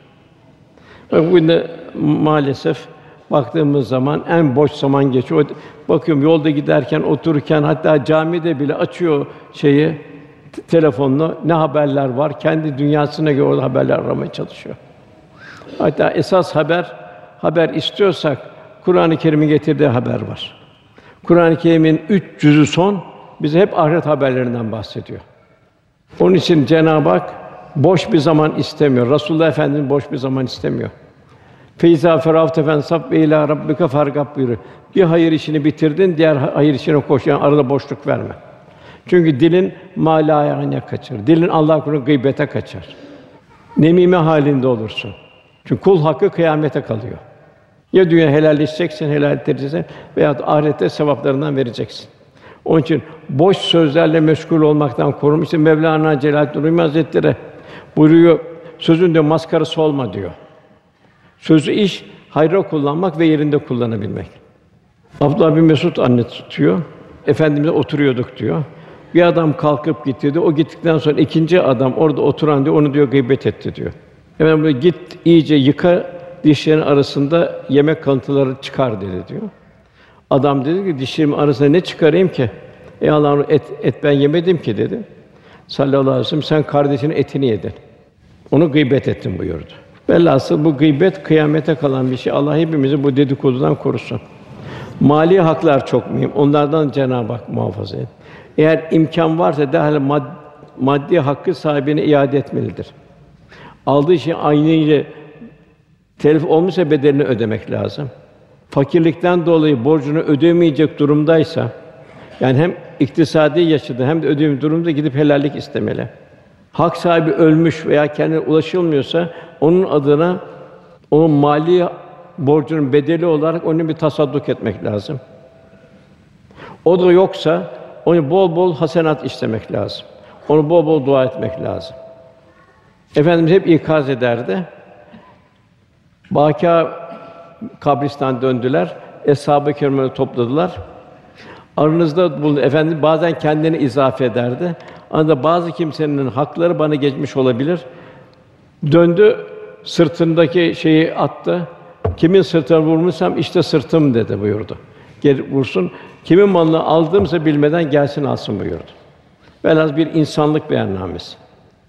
Bugün de maalesef baktığımız zaman en boş zaman geçiyor. Bakıyorum yolda giderken, otururken hatta camide bile açıyor şeyi telefonla ne haberler var kendi dünyasına göre haberler aramaya çalışıyor. Hatta esas haber haber istiyorsak Kur'an-ı Kerim'in getirdiği haber var. Kur'an-ı Kerim'in üç cüzü son bize hep ahiret haberlerinden bahsediyor. Onun için Cenab-ı Hak boş bir zaman istemiyor. Resulullah Efendimiz boş bir zaman istemiyor. Feyza feravte fensab ve ila rabbike fargab buyuruyor. Bir hayır işini bitirdin, diğer hayır işine koş. Yani arada boşluk verme. Çünkü dilin malayane kaçır. Dilin Allah korusun gıybete kaçar. Nemime halinde olursun. Çünkü kul hakkı kıyamete kalıyor. Ya dünya helalleşeceksin, helal edeceksin veya ahirette sevaplarından vereceksin. Onun için boş sözlerle meşgul olmaktan korunmuş. İşte Mevlana Celaleddin Rumi Hazretleri buyuruyor, sözün de maskarası olma diyor. Sözü iş, hayra kullanmak ve yerinde kullanabilmek. Abdullah bin Mesud anlatıyor. Efendimiz oturuyorduk diyor. Bir adam kalkıp gitti diyor. O gittikten sonra ikinci adam orada oturan diyor, onu diyor gıybet etti diyor. Hemen böyle git iyice yıka dişlerin arasında yemek kalıntıları çıkar dedi diyor. Adam dedi ki dişlerimin arasında ne çıkarayım ki? Ey Allah'ım et, et ben yemedim ki dedi. Sallallahu aleyhi ve sellem sen kardeşinin etini yedin. Onu gıybet ettin buyurdu. Velhasıl bu gıybet kıyamete kalan bir şey. Allah hepimizi bu dedikodudan korusun. Mali haklar çok mühim. Onlardan Cenab-ı Hak muhafaza et. Eğer imkan varsa derhal mad maddi hakkı sahibine iade etmelidir. Aldığı şey aynı ile telif olmuşsa bedelini ödemek lazım. Fakirlikten dolayı borcunu ödemeyecek durumdaysa yani hem iktisadi yaşadı hem de ödemeyecek durumda gidip helallik istemeli. Hak sahibi ölmüş veya kendine ulaşılmıyorsa onun adına onun mali borcunun bedeli olarak onun bir tasadduk etmek lazım. O da yoksa onu bol bol hasenat istemek lazım. Onu bol bol dua etmek lazım. Efendimiz hep ikaz ederdi. Baka kabristan döndüler. Eshab-ı kiramı topladılar. Aranızda bulun efendim bazen kendini izafe ederdi. Anda bazı kimsenin hakları bana geçmiş olabilir. Döndü sırtındaki şeyi attı. Kimin sırtına vurmuşsam işte sırtım dedi buyurdu. Geri vursun. Kimin malını aldımsa bilmeden gelsin alsın buyurdu. Velhâsıl bir insanlık beyannamesi.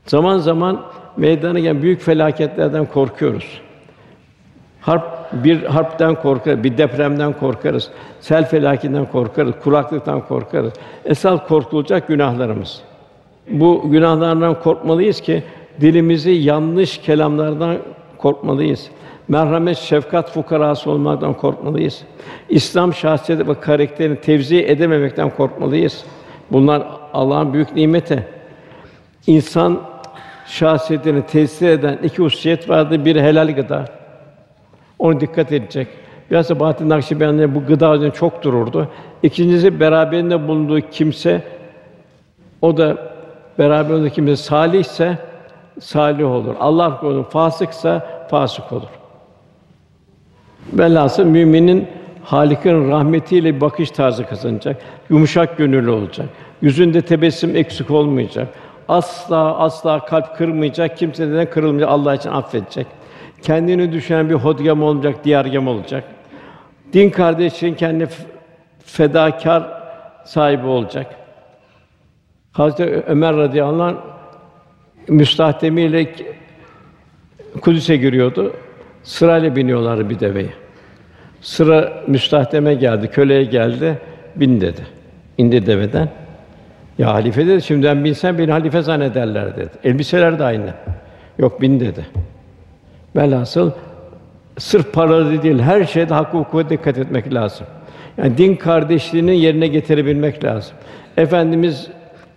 Zaman zaman meydana gelen büyük felaketlerden korkuyoruz. Harp bir harpten korkarız, bir depremden korkarız, sel felaketinden korkarız, kuraklıktan korkarız. Esas korkulacak günahlarımız. Bu günahlardan korkmalıyız ki dilimizi yanlış kelamlardan korkmalıyız. Merhamet, şefkat fukarası olmaktan korkmalıyız. İslam şahsiyeti ve karakterini tevzi edememekten korkmalıyız. Bunlar Allah'ın büyük nimeti. İnsan şahsiyetini tesir eden iki hususiyet vardı. Biri helal gıda. Onu dikkat edecek. Biraz Bahattin Nakşibendi bu gıda üzerine çok dururdu. İkincisi beraberinde bulunduğu kimse o da beraberinde kimse salihse salih olur. Allah korusun fasıksa fasık olur. Velhasıl müminin Halik'in rahmetiyle bir bakış tarzı kazanacak. Yumuşak gönüllü olacak. Yüzünde tebessüm eksik olmayacak. Asla asla kalp kırmayacak. Kimseden kırılmayacak. Allah için affedecek. Kendini düşünen bir hodgam olmayacak, diyargam olacak. Din kardeşin kendi fedakar sahibi olacak. Hazreti Ömer radıyallahu anh müstahdemiyle Kudüs'e giriyordu. Sırayla biniyorlardı bir deveye. Sıra müstahdeme geldi, köleye geldi, bin dedi. İndi deveden. Ya halife dedi, şimdiden binsen beni halife zannederler dedi. Elbiseler de aynı. Yok bin dedi. Velhasıl sırf para değil, her şeyde hakkı hukuka dikkat etmek lazım. Yani din kardeşliğini yerine getirebilmek lazım. Efendimiz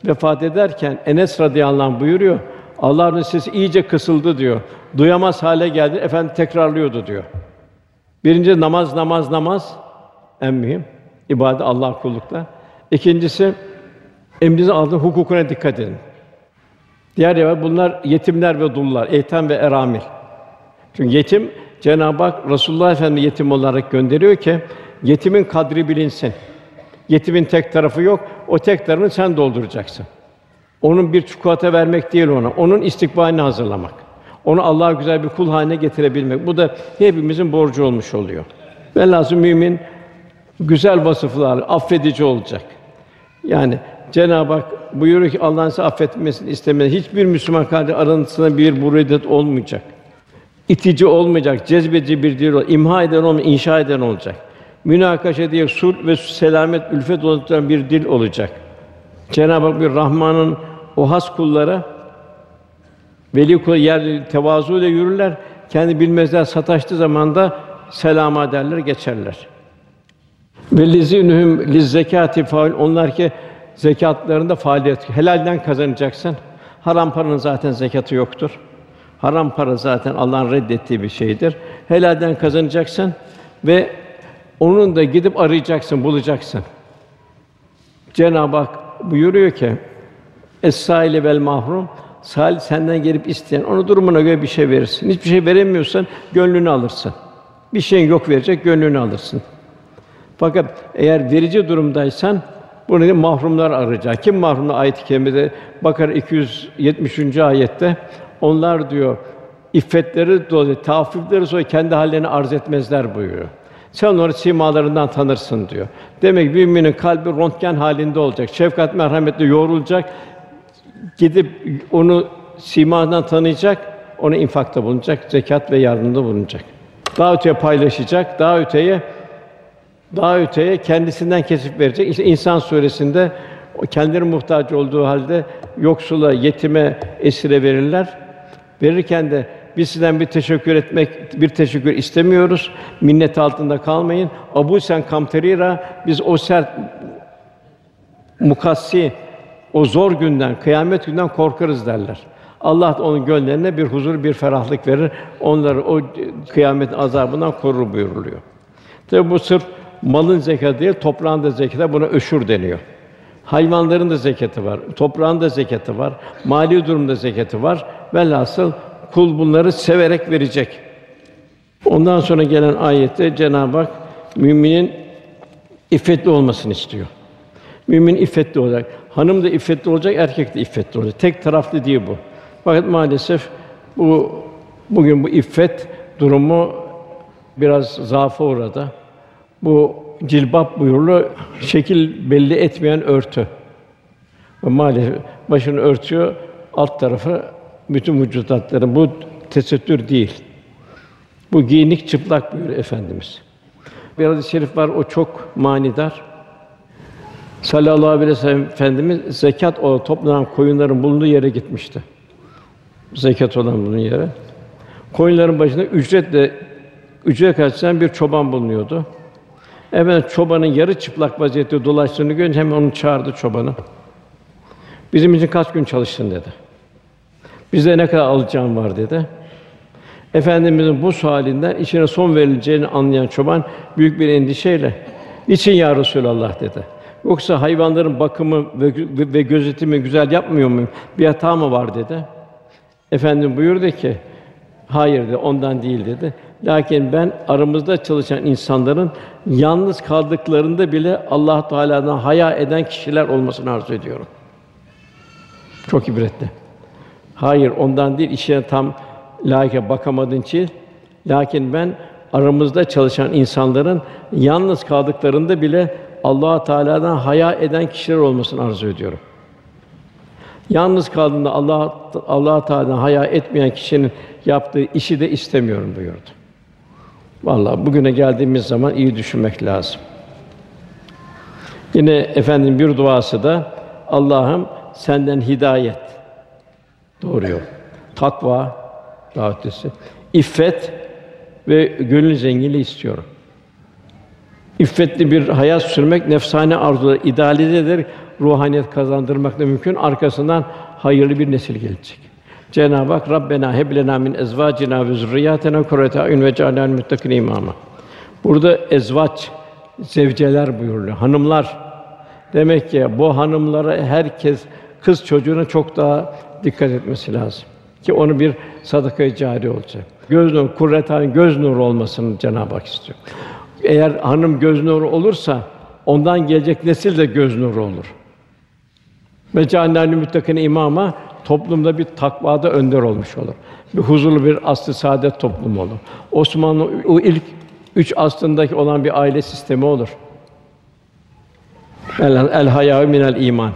vefat ederken Enes radıyallahu anh buyuruyor. Allah'ın sesi iyice kısıldı diyor. Duyamaz hale geldi. Efendi tekrarlıyordu diyor. Birinci namaz, namaz, namaz en mühim. ibadet Allah kullukla. İkincisi emrinizin aldığı hukukuna dikkat edin. Diğer yer bunlar yetimler ve dullar, eytem ve eramil. Çünkü yetim Cenab-ı Hak Resulullah Efendimiz yetim olarak gönderiyor ki yetimin kadri bilinsin. Yetimin tek tarafı yok. O tek tarafını sen dolduracaksın. Onun bir çikolata vermek değil ona. Onun istikbalini hazırlamak. Onu Allah'a güzel bir kul haline getirebilmek. Bu da hepimizin borcu olmuş oluyor. Velhâsıl mümin güzel vasıflar, affedici olacak. Yani Cenab-ı Hak buyuruyor ki Allah'ın size affetmesini istemez. Hiçbir Müslüman kardeş arasında bir buredet olmayacak. İtici olmayacak, cezbedici bir dil olacak, imha eden olmayacak, inşa eden olacak. Münakaşa diye sulh ve selamet, ülfet oluşturan bir dil olacak. Cenab-ı Hak bir Rahman'ın o has kullara veli kul yer tevazu ile yürürler. Kendi bilmezler sataştığı zaman da selama derler, geçerler. Ve lizinhum liz zekati faul onlar ki zekatlarında faaliyet helalden kazanacaksın. Haram paranın zaten zekatı yoktur. Haram para zaten Allah'ın reddettiği bir şeydir. Helalden kazanacaksın ve onun da gidip arayacaksın, bulacaksın. Cenab-ı Hak buyuruyor ki Es-sâile vel mahrum Sal senden gelip isteyen onu durumuna göre bir şey verirsin. Hiçbir şey veremiyorsan gönlünü alırsın. Bir şeyin yok verecek gönlünü alırsın. Fakat eğer verici durumdaysan bunu mahrumlar arayacak. Kim mahrumlar ayet-i kerimede Bakara 273. ayette onlar diyor iffetleri dolayı tafifleri sonra kendi hallerini arz etmezler buyuruyor. Sen onları simalarından tanırsın diyor. Demek ki müminin kalbi röntgen halinde olacak. Şefkat merhametle yoğrulacak. Gidip onu simadan tanıyacak, onu infakta bulunacak, zekat ve yardımda bulunacak. Daha öteye paylaşacak, daha öteye daha öteye kendisinden kesip verecek. İşte İnsan suresinde kendileri muhtaç olduğu halde yoksula, yetime, esire verirler. Verirken de biz sizden bir teşekkür etmek, bir teşekkür istemiyoruz. Minnet altında kalmayın. Abu Sen Kamterira biz o sert mukassi o zor günden, kıyamet günden korkarız derler. Allah da onun gönüllerine bir huzur, bir ferahlık verir. Onları o kıyamet azabından korur buyuruluyor. Tabi bu sırf malın zekatı değil, toprağın da zekatı. Buna öşür deniyor. Hayvanların da zekatı var, toprağın da zekatı var, mali durumda zekatı var. Velhasıl kul bunları severek verecek. Ondan sonra gelen ayette Cenab-ı Hak müminin iffetli olmasını istiyor. Mümin iffetli olacak. Hanım da iffetli olacak, erkek de iffetli olacak. Tek taraflı değil bu. Fakat maalesef bu bugün bu iffet durumu biraz zaafa uğradı. Bu cilbap buyurulu şekil belli etmeyen örtü. Ve maalesef başını örtüyor, alt tarafı bütün vücut hatları. Bu tesettür değil. Bu giyinik çıplak buyuruyor efendimiz. Bir hadis-i şerif var o çok manidar. Sallallahu aleyhi ve sellem efendimiz zekat o toplanan koyunların bulunduğu yere gitmişti. Zekat olan bunun yere. Koyunların başında ücretle ücret açısından bir çoban bulunuyordu. Efendim çobanın yarı çıplak vaziyette dolaştığını görünce hemen onu çağırdı çobanı. Bizim için kaç gün çalıştın dedi. Bize ne kadar alacağım var dedi. Efendimizin bu sualinden içine son verileceğini anlayan çoban büyük bir endişeyle "Niçin ya Resulallah?" dedi. Yoksa hayvanların bakımı ve, ve gözetimi güzel yapmıyor muyum? Bir hata mı var dedi. Efendim buyurdu ki, hayır dedi, ondan değil dedi. Lakin ben aramızda çalışan insanların yalnız kaldıklarında bile Allah Teala'dan haya eden kişiler olmasını arzu ediyorum. Çok ibretli. Hayır, ondan değil, işine tam layık'a bakamadığın için. Lakin ben aramızda çalışan insanların yalnız kaldıklarında bile Allah Teala'dan haya eden kişiler olmasını arzu ediyorum. Yalnız kaldığında Allah Allah Teala'dan haya etmeyen kişinin yaptığı işi de istemiyorum buyurdu. Vallahi bugüne geldiğimiz zaman iyi düşünmek lazım. Yine efendim bir duası da Allah'ım senden hidayet doğru takva daha ötesi, ve gönül zenginliği istiyorum. İffetli bir hayat sürmek nefsane arzuları idealize ederek ruhaniyet kazandırmak da mümkün. Arkasından hayırlı bir nesil gelecek. Cenab-ı Hak Rabbena heb lena min ezvacina ve zurriyatena kurrete ayun ve cealna muttakin imama. Burada ezvaç zevceler buyuruyor. Hanımlar demek ki bu hanımlara herkes kız çocuğuna çok daha dikkat etmesi lazım ki onu bir sadaka-i cari olacak. Göz nuru, kurreten göz nuru olmasını Cenab-ı Hak istiyor. Eğer hanım göz nuru olursa ondan gelecek nesil de göz nuru olur. Ve cehennemli müttakin imama toplumda bir takvada önder olmuş olur. Bir huzurlu bir aslı saadet toplumu olur. Osmanlı o ilk üç aslındaki olan bir aile sistemi olur. El, el hayâ minel iman.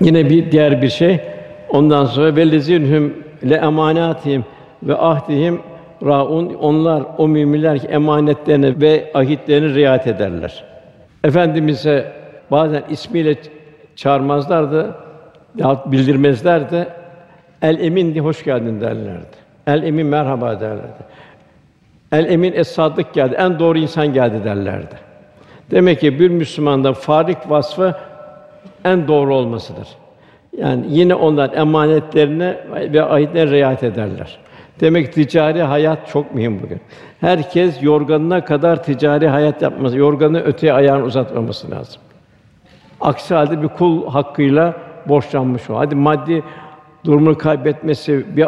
Yine bir diğer bir şey. Ondan sonra vellezinhum le emanatihim ve ahdihim raun onlar o müminler ki emanetlerine ve ahitlerine riayet ederler. Efendimize bazen ismiyle çağırmazlardı, ya bildirmezlerdi. El emin diye hoş geldin derlerdi. El emin merhaba derlerdi. El emin es sadık geldi. En doğru insan geldi derlerdi. Demek ki bir Müslümanda farik vasfı en doğru olmasıdır. Yani yine onlar emanetlerine ve ahitlerine riayet ederler. Demek ki ticari hayat çok mühim bugün. Herkes yorganına kadar ticari hayat yapması, yorganı öteye ayağını uzatmaması lazım. Aksi halde bir kul hakkıyla borçlanmış o. Hadi maddi durumunu kaybetmesi bir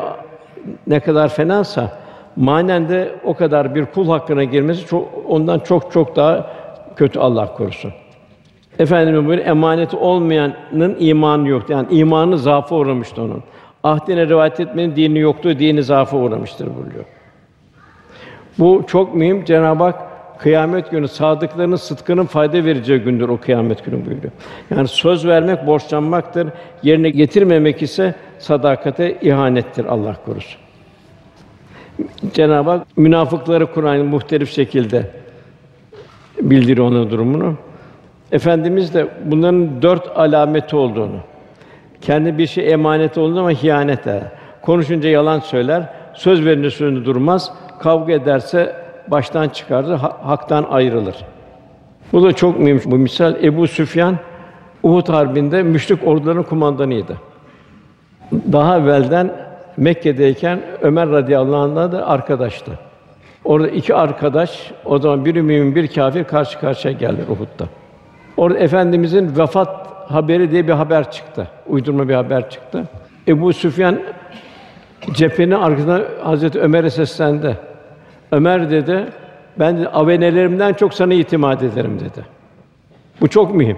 ne kadar fenasa manen de o kadar bir kul hakkına girmesi çok ondan çok çok daha kötü Allah korusun. Efendimiz böyle emaneti olmayanın imanı yok. Yani imanı zaafı uğramıştı onun. Ahdine rivayet etmenin dini yoktu, dini zaafı uğramıştır buyuruyor. Bu çok mühim. Cenab-ı Hak kıyamet günü sadıklarının sıdkının fayda vereceği gündür o kıyamet günü buyuruyor. Yani söz vermek borçlanmaktır. Yerine getirmemek ise sadakate ihanettir Allah korusun. Cenab-ı Hak münafıkları Kur'an muhtelif şekilde bildiriyor onun durumunu. Efendimiz de bunların dört alameti olduğunu, kendi bir şey emanet olduğunu ama hiyanet eder. Konuşunca yalan söyler, söz verince sözünde durmaz, kavga ederse baştan çıkarır, haktan ayrılır. Bu da çok mühim bu misal. Ebu Süfyan Uhud harbinde müşrik orduların kumandanıydı. Daha evvelden Mekke'deyken Ömer radıyallahu anh'la da arkadaştı. Orada iki arkadaş, o zaman biri mümin, bir kafir karşı karşıya geldi Uhud'da. Orada efendimizin vefat haberi diye bir haber çıktı. Uydurma bir haber çıktı. Ebu Süfyan cephenin arkasında Hazreti Ömer'e seslendi. Ömer dedi, ben de avenelerimden çok sana itimat ederim dedi. Bu çok mühim.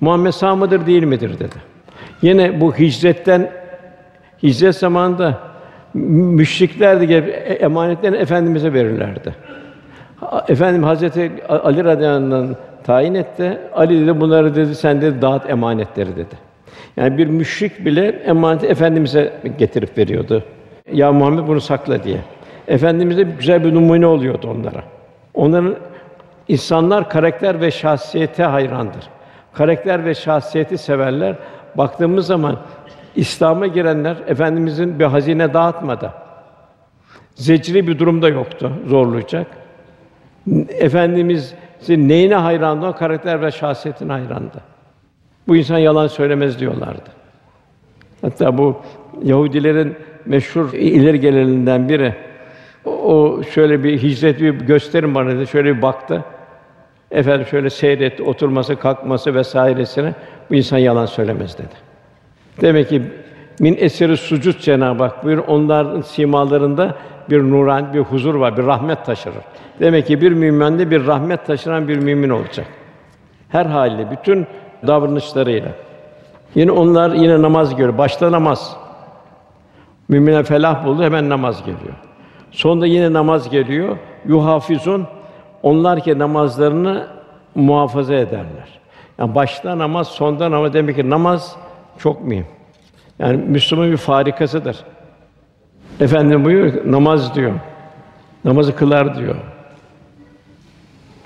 Muhammed sağ mıdır değil midir dedi. Yine bu hicretten hicret zamanında müşrikler de gelip e, emanetlerini efendimize verirlerdi. Efendim Hazreti Ali radıyallahu tayin etti. Ali dedi bunları dedi sen de dağıt emanetleri dedi. Yani bir müşrik bile emaneti efendimize getirip veriyordu. Ya Muhammed bunu sakla diye. Efendimiz de güzel bir numune oluyordu onlara. Onların insanlar karakter ve şahsiyete hayrandır. Karakter ve şahsiyeti severler. Baktığımız zaman İslam'a girenler efendimizin bir hazine dağıtmadı. Zecri bir durumda yoktu, zorlayacak. Efendimiz'in neyine hayrandı? O karakter ve şahsiyetine hayrandı. Bu insan yalan söylemez diyorlardı. Hatta bu Yahudilerin meşhur ileri gelenlerinden biri o şöyle bir hicret bir gösterin bana dedi. Şöyle bir baktı. Efendim şöyle seyretti, oturması, kalkması vesairesine bu insan yalan söylemez dedi. Demek ki min eseri sucud Cenab-ı Hak buyur onların simalarında bir nuran, bir huzur var, bir rahmet taşırır. Demek ki bir müminde bir rahmet taşıran bir mümin olacak. Her haliyle, bütün davranışlarıyla. Yine onlar yine namaz görüyor. Başta namaz. Mümine felah buldu, hemen namaz geliyor. Sonunda yine namaz geliyor. Yuhafizun onlar ki namazlarını muhafaza ederler. Yani başta namaz, sonda namaz demek ki namaz çok mühim. Yani Müslüman bir farikasıdır. Efendim buyuruyor namaz diyor. Namazı kılar diyor.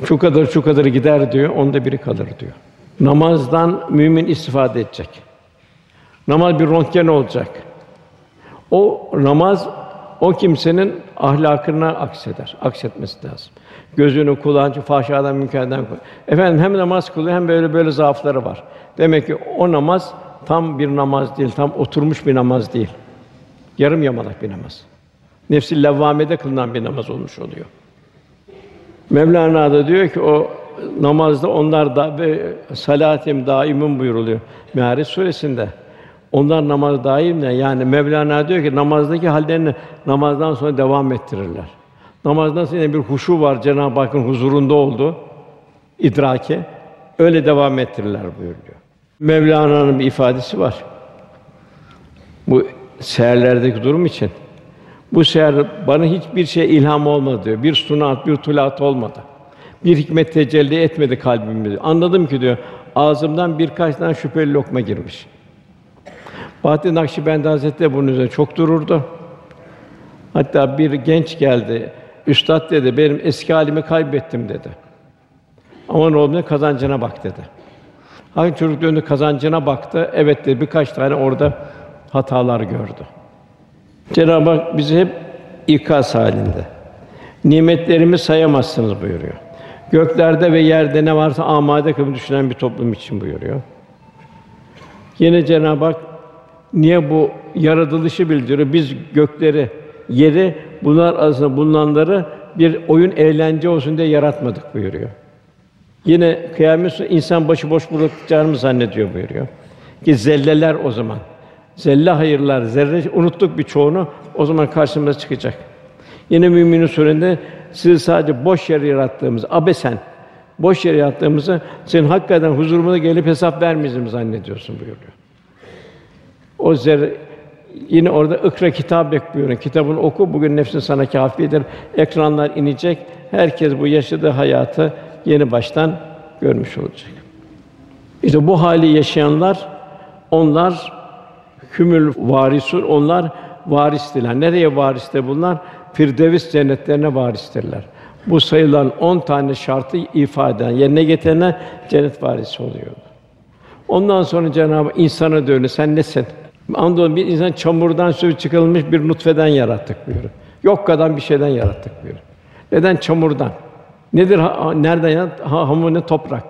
Şu kadar şu kadar gider diyor, onda biri kalır diyor. Namazdan mümin istifade edecek. Namaz bir röntgen olacak. O namaz o kimsenin ahlakına akseder, aksetmesi lazım. Gözünü, kulağını fahşadan, münkerden Efendim hem namaz kılıyor hem böyle böyle zaafları var. Demek ki o namaz tam bir namaz değil, tam oturmuş bir namaz değil. Yarım yamalak bir namaz. Nefsi levvamede kılınan bir namaz olmuş oluyor. Mevlana da diyor ki o namazda onlar da ve salatim daimin buyuruluyor. Meharet suresinde. Onlar namaz daim ne? Yani Mevlana diyor ki namazdaki hallerini namazdan sonra devam ettirirler. Namazdan sonra bir huşu var Cenab-ı Hakk'ın huzurunda oldu idrake öyle devam ettirirler buyuruyor. Mevlana'nın bir ifadesi var. Bu seherlerdeki durum için. Bu seher bana hiçbir şey ilham olmadı diyor. Bir sunat, bir tulat olmadı. Bir hikmet tecelli etmedi kalbimde. Anladım ki diyor, ağzımdan birkaç tane şüpheli lokma girmiş. Bahattin Nakşibendi Hazretleri bunun üzerine çok dururdu. Hatta bir genç geldi. Üstad dedi, benim eski halimi kaybettim dedi. Aman oğlum kazancına bak dedi. Hangi çocuk döndü kazancına baktı. Evet dedi, birkaç tane orada hatalar gördü. Cenab-ı Hak bizi hep ikaz halinde. Nimetlerimi sayamazsınız buyuruyor. Göklerde ve yerde ne varsa amade kılın düşünen bir toplum için buyuruyor. Yine Cenab-ı Hak niye bu yaratılışı bildiriyor? Biz gökleri, yeri bunlar arasında bulunanları bir oyun eğlence olsun diye yaratmadık buyuruyor. Yine kıyamet insan başı boş bırakacağını zannediyor buyuruyor. Ki zelleler o zaman. Zelle hayırlar, zerre unuttuk birçoğunu o zaman karşımıza çıkacak. Yine Müminin surende sizi sadece boş yer yarattığımız, abesen boş yer yarattığımızı senin hakikaten huzurumuza gelip hesap vermeyeceğimi zannediyorsun buyuruyor. O zer yine orada ikra kitap bekliyorum. Kitabını oku. Bugün nefsin sana kâfidir. Ekranlar inecek. Herkes bu yaşadığı hayatı yeni baştan görmüş olacak. İşte bu hali yaşayanlar onlar kümül varisun onlar varistirler. Nereye varistir bunlar? Firdevs cennetlerine varistirler. Bu sayılan on tane şartı ifade eden, yerine getirene cennet varisi oluyor. Ondan sonra Cenab-ı insana dönüyor. Sen nesin? Andolsun bir insan çamurdan sürü çıkılmış bir nutfeden yarattık buyuruyor. Yok kadar bir şeyden yarattık buyuruyor. Neden çamurdan? Nedir ha, nereden ya? Ha, hamur ne toprak.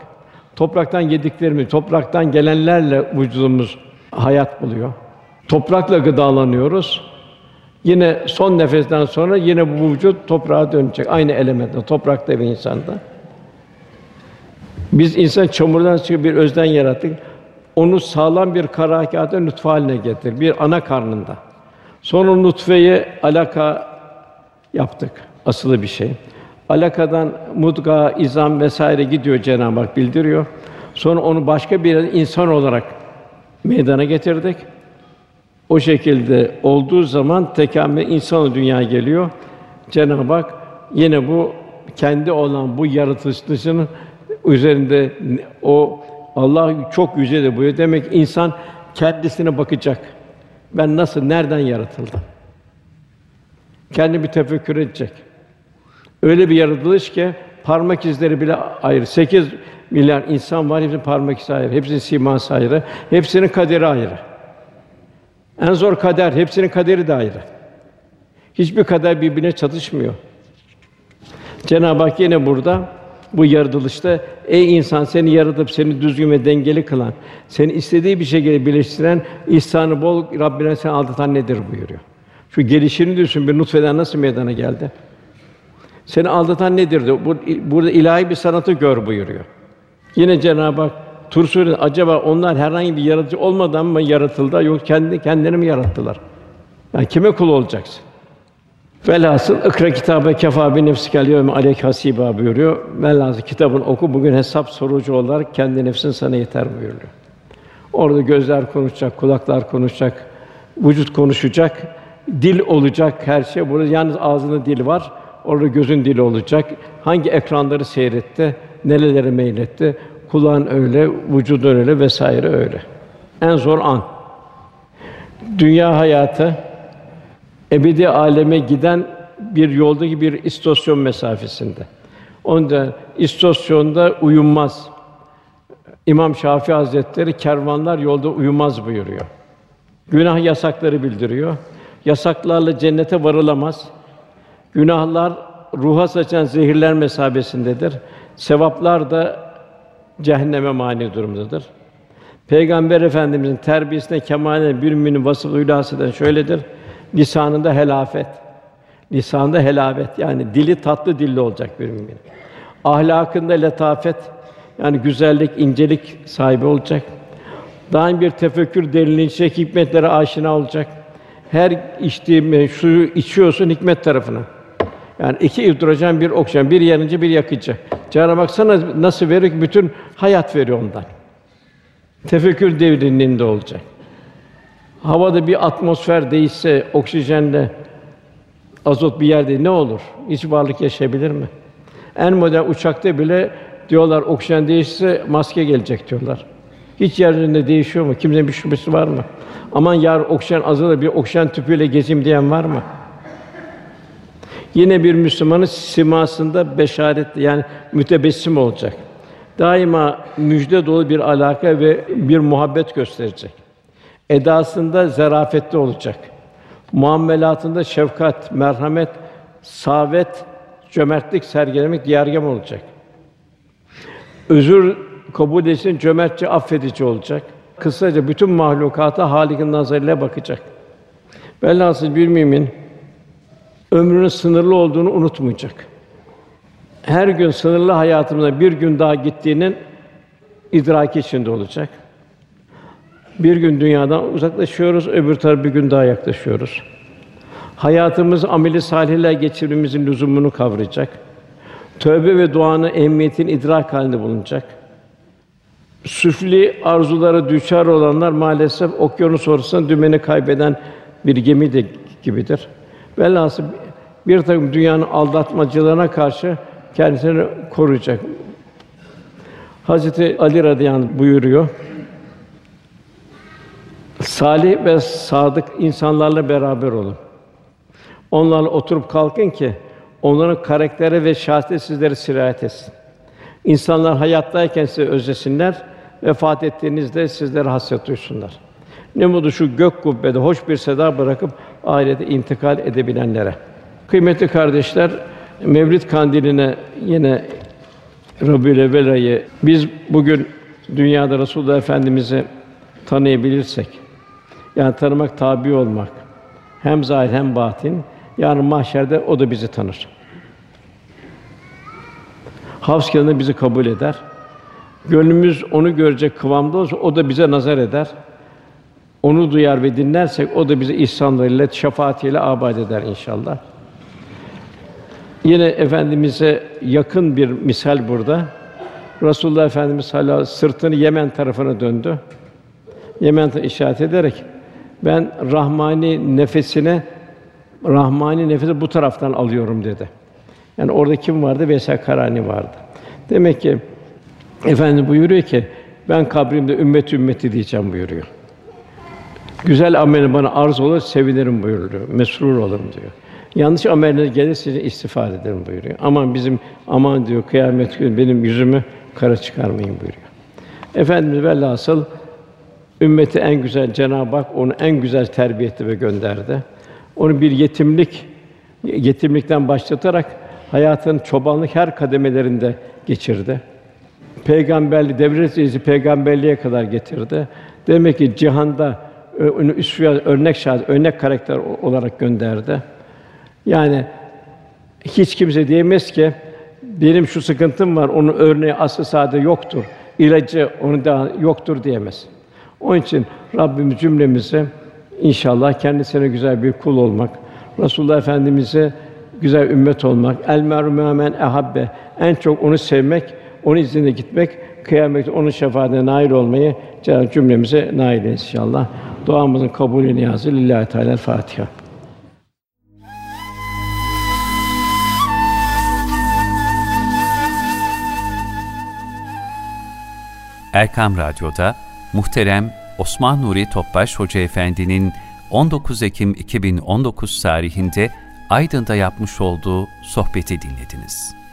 Topraktan yediklerimiz, topraktan gelenlerle vücudumuz hayat buluyor. Toprakla gıdalanıyoruz. Yine son nefesten sonra yine bu vücut toprağa dönecek. Aynı elementte, toprakta bir insanda. Biz insan çamurdan çıkıp bir özden yarattık. Onu sağlam bir kara hakikate nutfe haline getir. Bir ana karnında. Sonra nutfeyi alaka yaptık. Asılı bir şey. Alakadan mudga, izam vesaire gidiyor Cenab-ı Hak bildiriyor. Sonra onu başka bir insan olarak meydana getirdik. O şekilde olduğu zaman tekamül insan dünya geliyor. Cenab-ı Hak yine bu kendi olan bu yaratılışının üzerinde o Allah çok yücedir buyuruyor. Demek insan kendisine bakacak. Ben nasıl, nereden yaratıldım? Kendi bir tefekkür edecek. Öyle bir yaratılış ki parmak izleri bile ayrı. Sekiz milyar insan var, hepsinin parmak izi ayrı, hepsinin siması ayrı, hepsinin kaderi ayrı. En zor kader, hepsinin kaderi de ayrı. Hiçbir kader birbirine çatışmıyor. Cenab-ı Hak yine burada bu yaratılışta ey insan seni yaratıp seni düzgün ve dengeli kılan, seni istediği bir şekilde birleştiren, ihsanı bol Rabbine seni aldatan nedir buyuruyor. Şu gelişini düşün bir nutfeden nasıl meydana geldi? Seni aldatan nedir diyor. Burada ilahi bir sanatı gör buyuruyor. Yine Cenab-ı Hak Tur Suresi acaba onlar herhangi bir yaratıcı olmadan mı yaratıldı yok kendi kendilerini mi yarattılar? Yani kime kul olacaksın? Velhasıl ikra kitabe kefa bi nefsikel yevme aleyk hasiba buyuruyor. Velhasıl kitabın oku bugün hesap sorucu olarak kendi nefsin sana yeter buyuruyor. Orada gözler konuşacak, kulaklar konuşacak, vücut konuşacak, dil olacak her şey. Burada yalnız ağzında dil var. Orada gözün dili olacak. Hangi ekranları seyretti, nerelere meyletti, kulağın öyle, vücudun öyle vesaire öyle. En zor an. Dünya hayatı ebedi aleme giden bir yoldaki bir istasyon mesafesinde. Onda istasyonda uyunmaz. İmam Şafii Hazretleri kervanlar yolda uyumaz buyuruyor. Günah yasakları bildiriyor. Yasaklarla cennete varılamaz. Günahlar ruha saçan zehirler mesabesindedir. Sevaplar da cehenneme mani durumdadır. Peygamber Efendimizin terbiyesine kemale bir müminin vasıfı hülaseden şöyledir. Lisanında helafet. Lisanında helafet yani dili tatlı dilli olacak bir mümin. Ahlakında letafet yani güzellik, incelik sahibi olacak. Daim bir tefekkür derinleşecek, hikmetlere aşina olacak. Her içtiği suyu içiyorsun hikmet tarafına. Yani iki hidrojen, bir oksijen, bir yanıcı, bir yakıcı. Cenab-ı Hak sana nasıl veriyor ki bütün hayat veriyor ondan. Tefekkür devrinliğinde olacak. Havada bir atmosfer değişse, oksijenle azot bir yerde ne olur? Hiç varlık yaşayabilir mi? En modern uçakta bile diyorlar oksijen değişse maske gelecek diyorlar. Hiç yerinde değişiyor mu? Kimsenin bir şüphesi var mı? Aman yar oksijen azalır bir oksijen tüpüyle gezeyim diyen var mı? Yine bir Müslümanın simasında beşaret yani mütebessim olacak. Daima müjde dolu bir alaka ve bir muhabbet gösterecek. Edasında zarafetli olacak. Muamelatında şefkat, merhamet, savet, cömertlik sergilemek diyargem olacak. Özür kabul etsin, cömertçe affedici olacak. Kısaca bütün mahlukata Halik'in nazarıyla bakacak. Velhasıl bir mümin ömrünün sınırlı olduğunu unutmayacak. Her gün sınırlı hayatımızda bir gün daha gittiğinin idraki içinde olacak. Bir gün dünyadan uzaklaşıyoruz, öbür taraf bir gün daha yaklaşıyoruz. Hayatımız ameli salihler geçirmemizin lüzumunu kavrayacak. Tövbe ve duanın ehemmiyetini idrak halinde bulunacak. Süfli arzulara düçar olanlar maalesef okyanus ortasında dümeni kaybeden bir gemi de gibidir. Velhasıl bir takım dünyanın aldatmacılarına karşı kendisini koruyacak. Hazreti Ali radıyallahu anh buyuruyor. Salih ve sadık insanlarla beraber olun. Onlarla oturup kalkın ki onların karakteri ve şahsiyeti sizlere sirayet etsin. İnsanlar hayattayken sizi özlesinler, vefat ettiğinizde sizlere hasret duysunlar. Ne mutlu şu gök kubbede hoş bir seda bırakıp ahirete intikal edebilenlere. Kıymetli kardeşler, Mevlid kandiline yine Rabiül ayı biz bugün dünyada Resulullah Efendimizi tanıyabilirsek yani tanımak tabi olmak hem zahir hem batin yarın mahşerde o da bizi tanır. Havs kenarında bizi kabul eder. Gönlümüz onu görecek kıvamda olsa o da bize nazar eder. Onu duyar ve dinlersek o da bizi ihsanlarıyla, şefaatiyle abad eder inşallah. Yine efendimize yakın bir misal burada. Resulullah Efendimiz sellem sırtını Yemen tarafına döndü. Yemen işaret ederek ben rahmani nefesine rahmani nefesi bu taraftan alıyorum dedi. Yani orada kim vardı? Veysel Karani vardı. Demek ki efendi buyuruyor ki ben kabrimde ümmet ümmeti diyeceğim buyuruyor. Güzel ameli bana arz olur, sevinirim buyuruyor. Mesrur olurum diyor. Yanlış ameller gelirse istifade ederim buyuruyor. Aman bizim aman diyor kıyamet günü benim yüzümü kara çıkarmayın buyuruyor. Efendimiz velhasıl ümmeti en güzel Cenab-ı Hak onu en güzel terbiye etti ve gönderdi. Onu bir yetimlik yetimlikten başlatarak hayatın çobanlık her kademelerinde geçirdi. Peygamberli devlet peygamberliğe kadar getirdi. Demek ki cihanda üsve örnek şahit, örnek karakter olarak gönderdi. Yani hiç kimse diyemez ki benim şu sıkıntım var, onun örneği aslı sade yoktur. İlacı onu da yoktur diyemez. Onun için Rabbimiz cümlemize inşallah kendisine güzel bir kul olmak, Resulullah Efendimize güzel ümmet olmak, el meru men ehabbe en çok onu sevmek, onun izniyle gitmek, kıyamette onun şefaatine nail olmayı Cenab-ı cümlemize nail inşallah. Duamızın kabulü niyazı lillahi teala Fatiha. Erkam Radyo'da muhterem Osman Nuri Topbaş Hoca Efendi'nin 19 Ekim 2019 tarihinde Aydın'da yapmış olduğu sohbeti dinlediniz.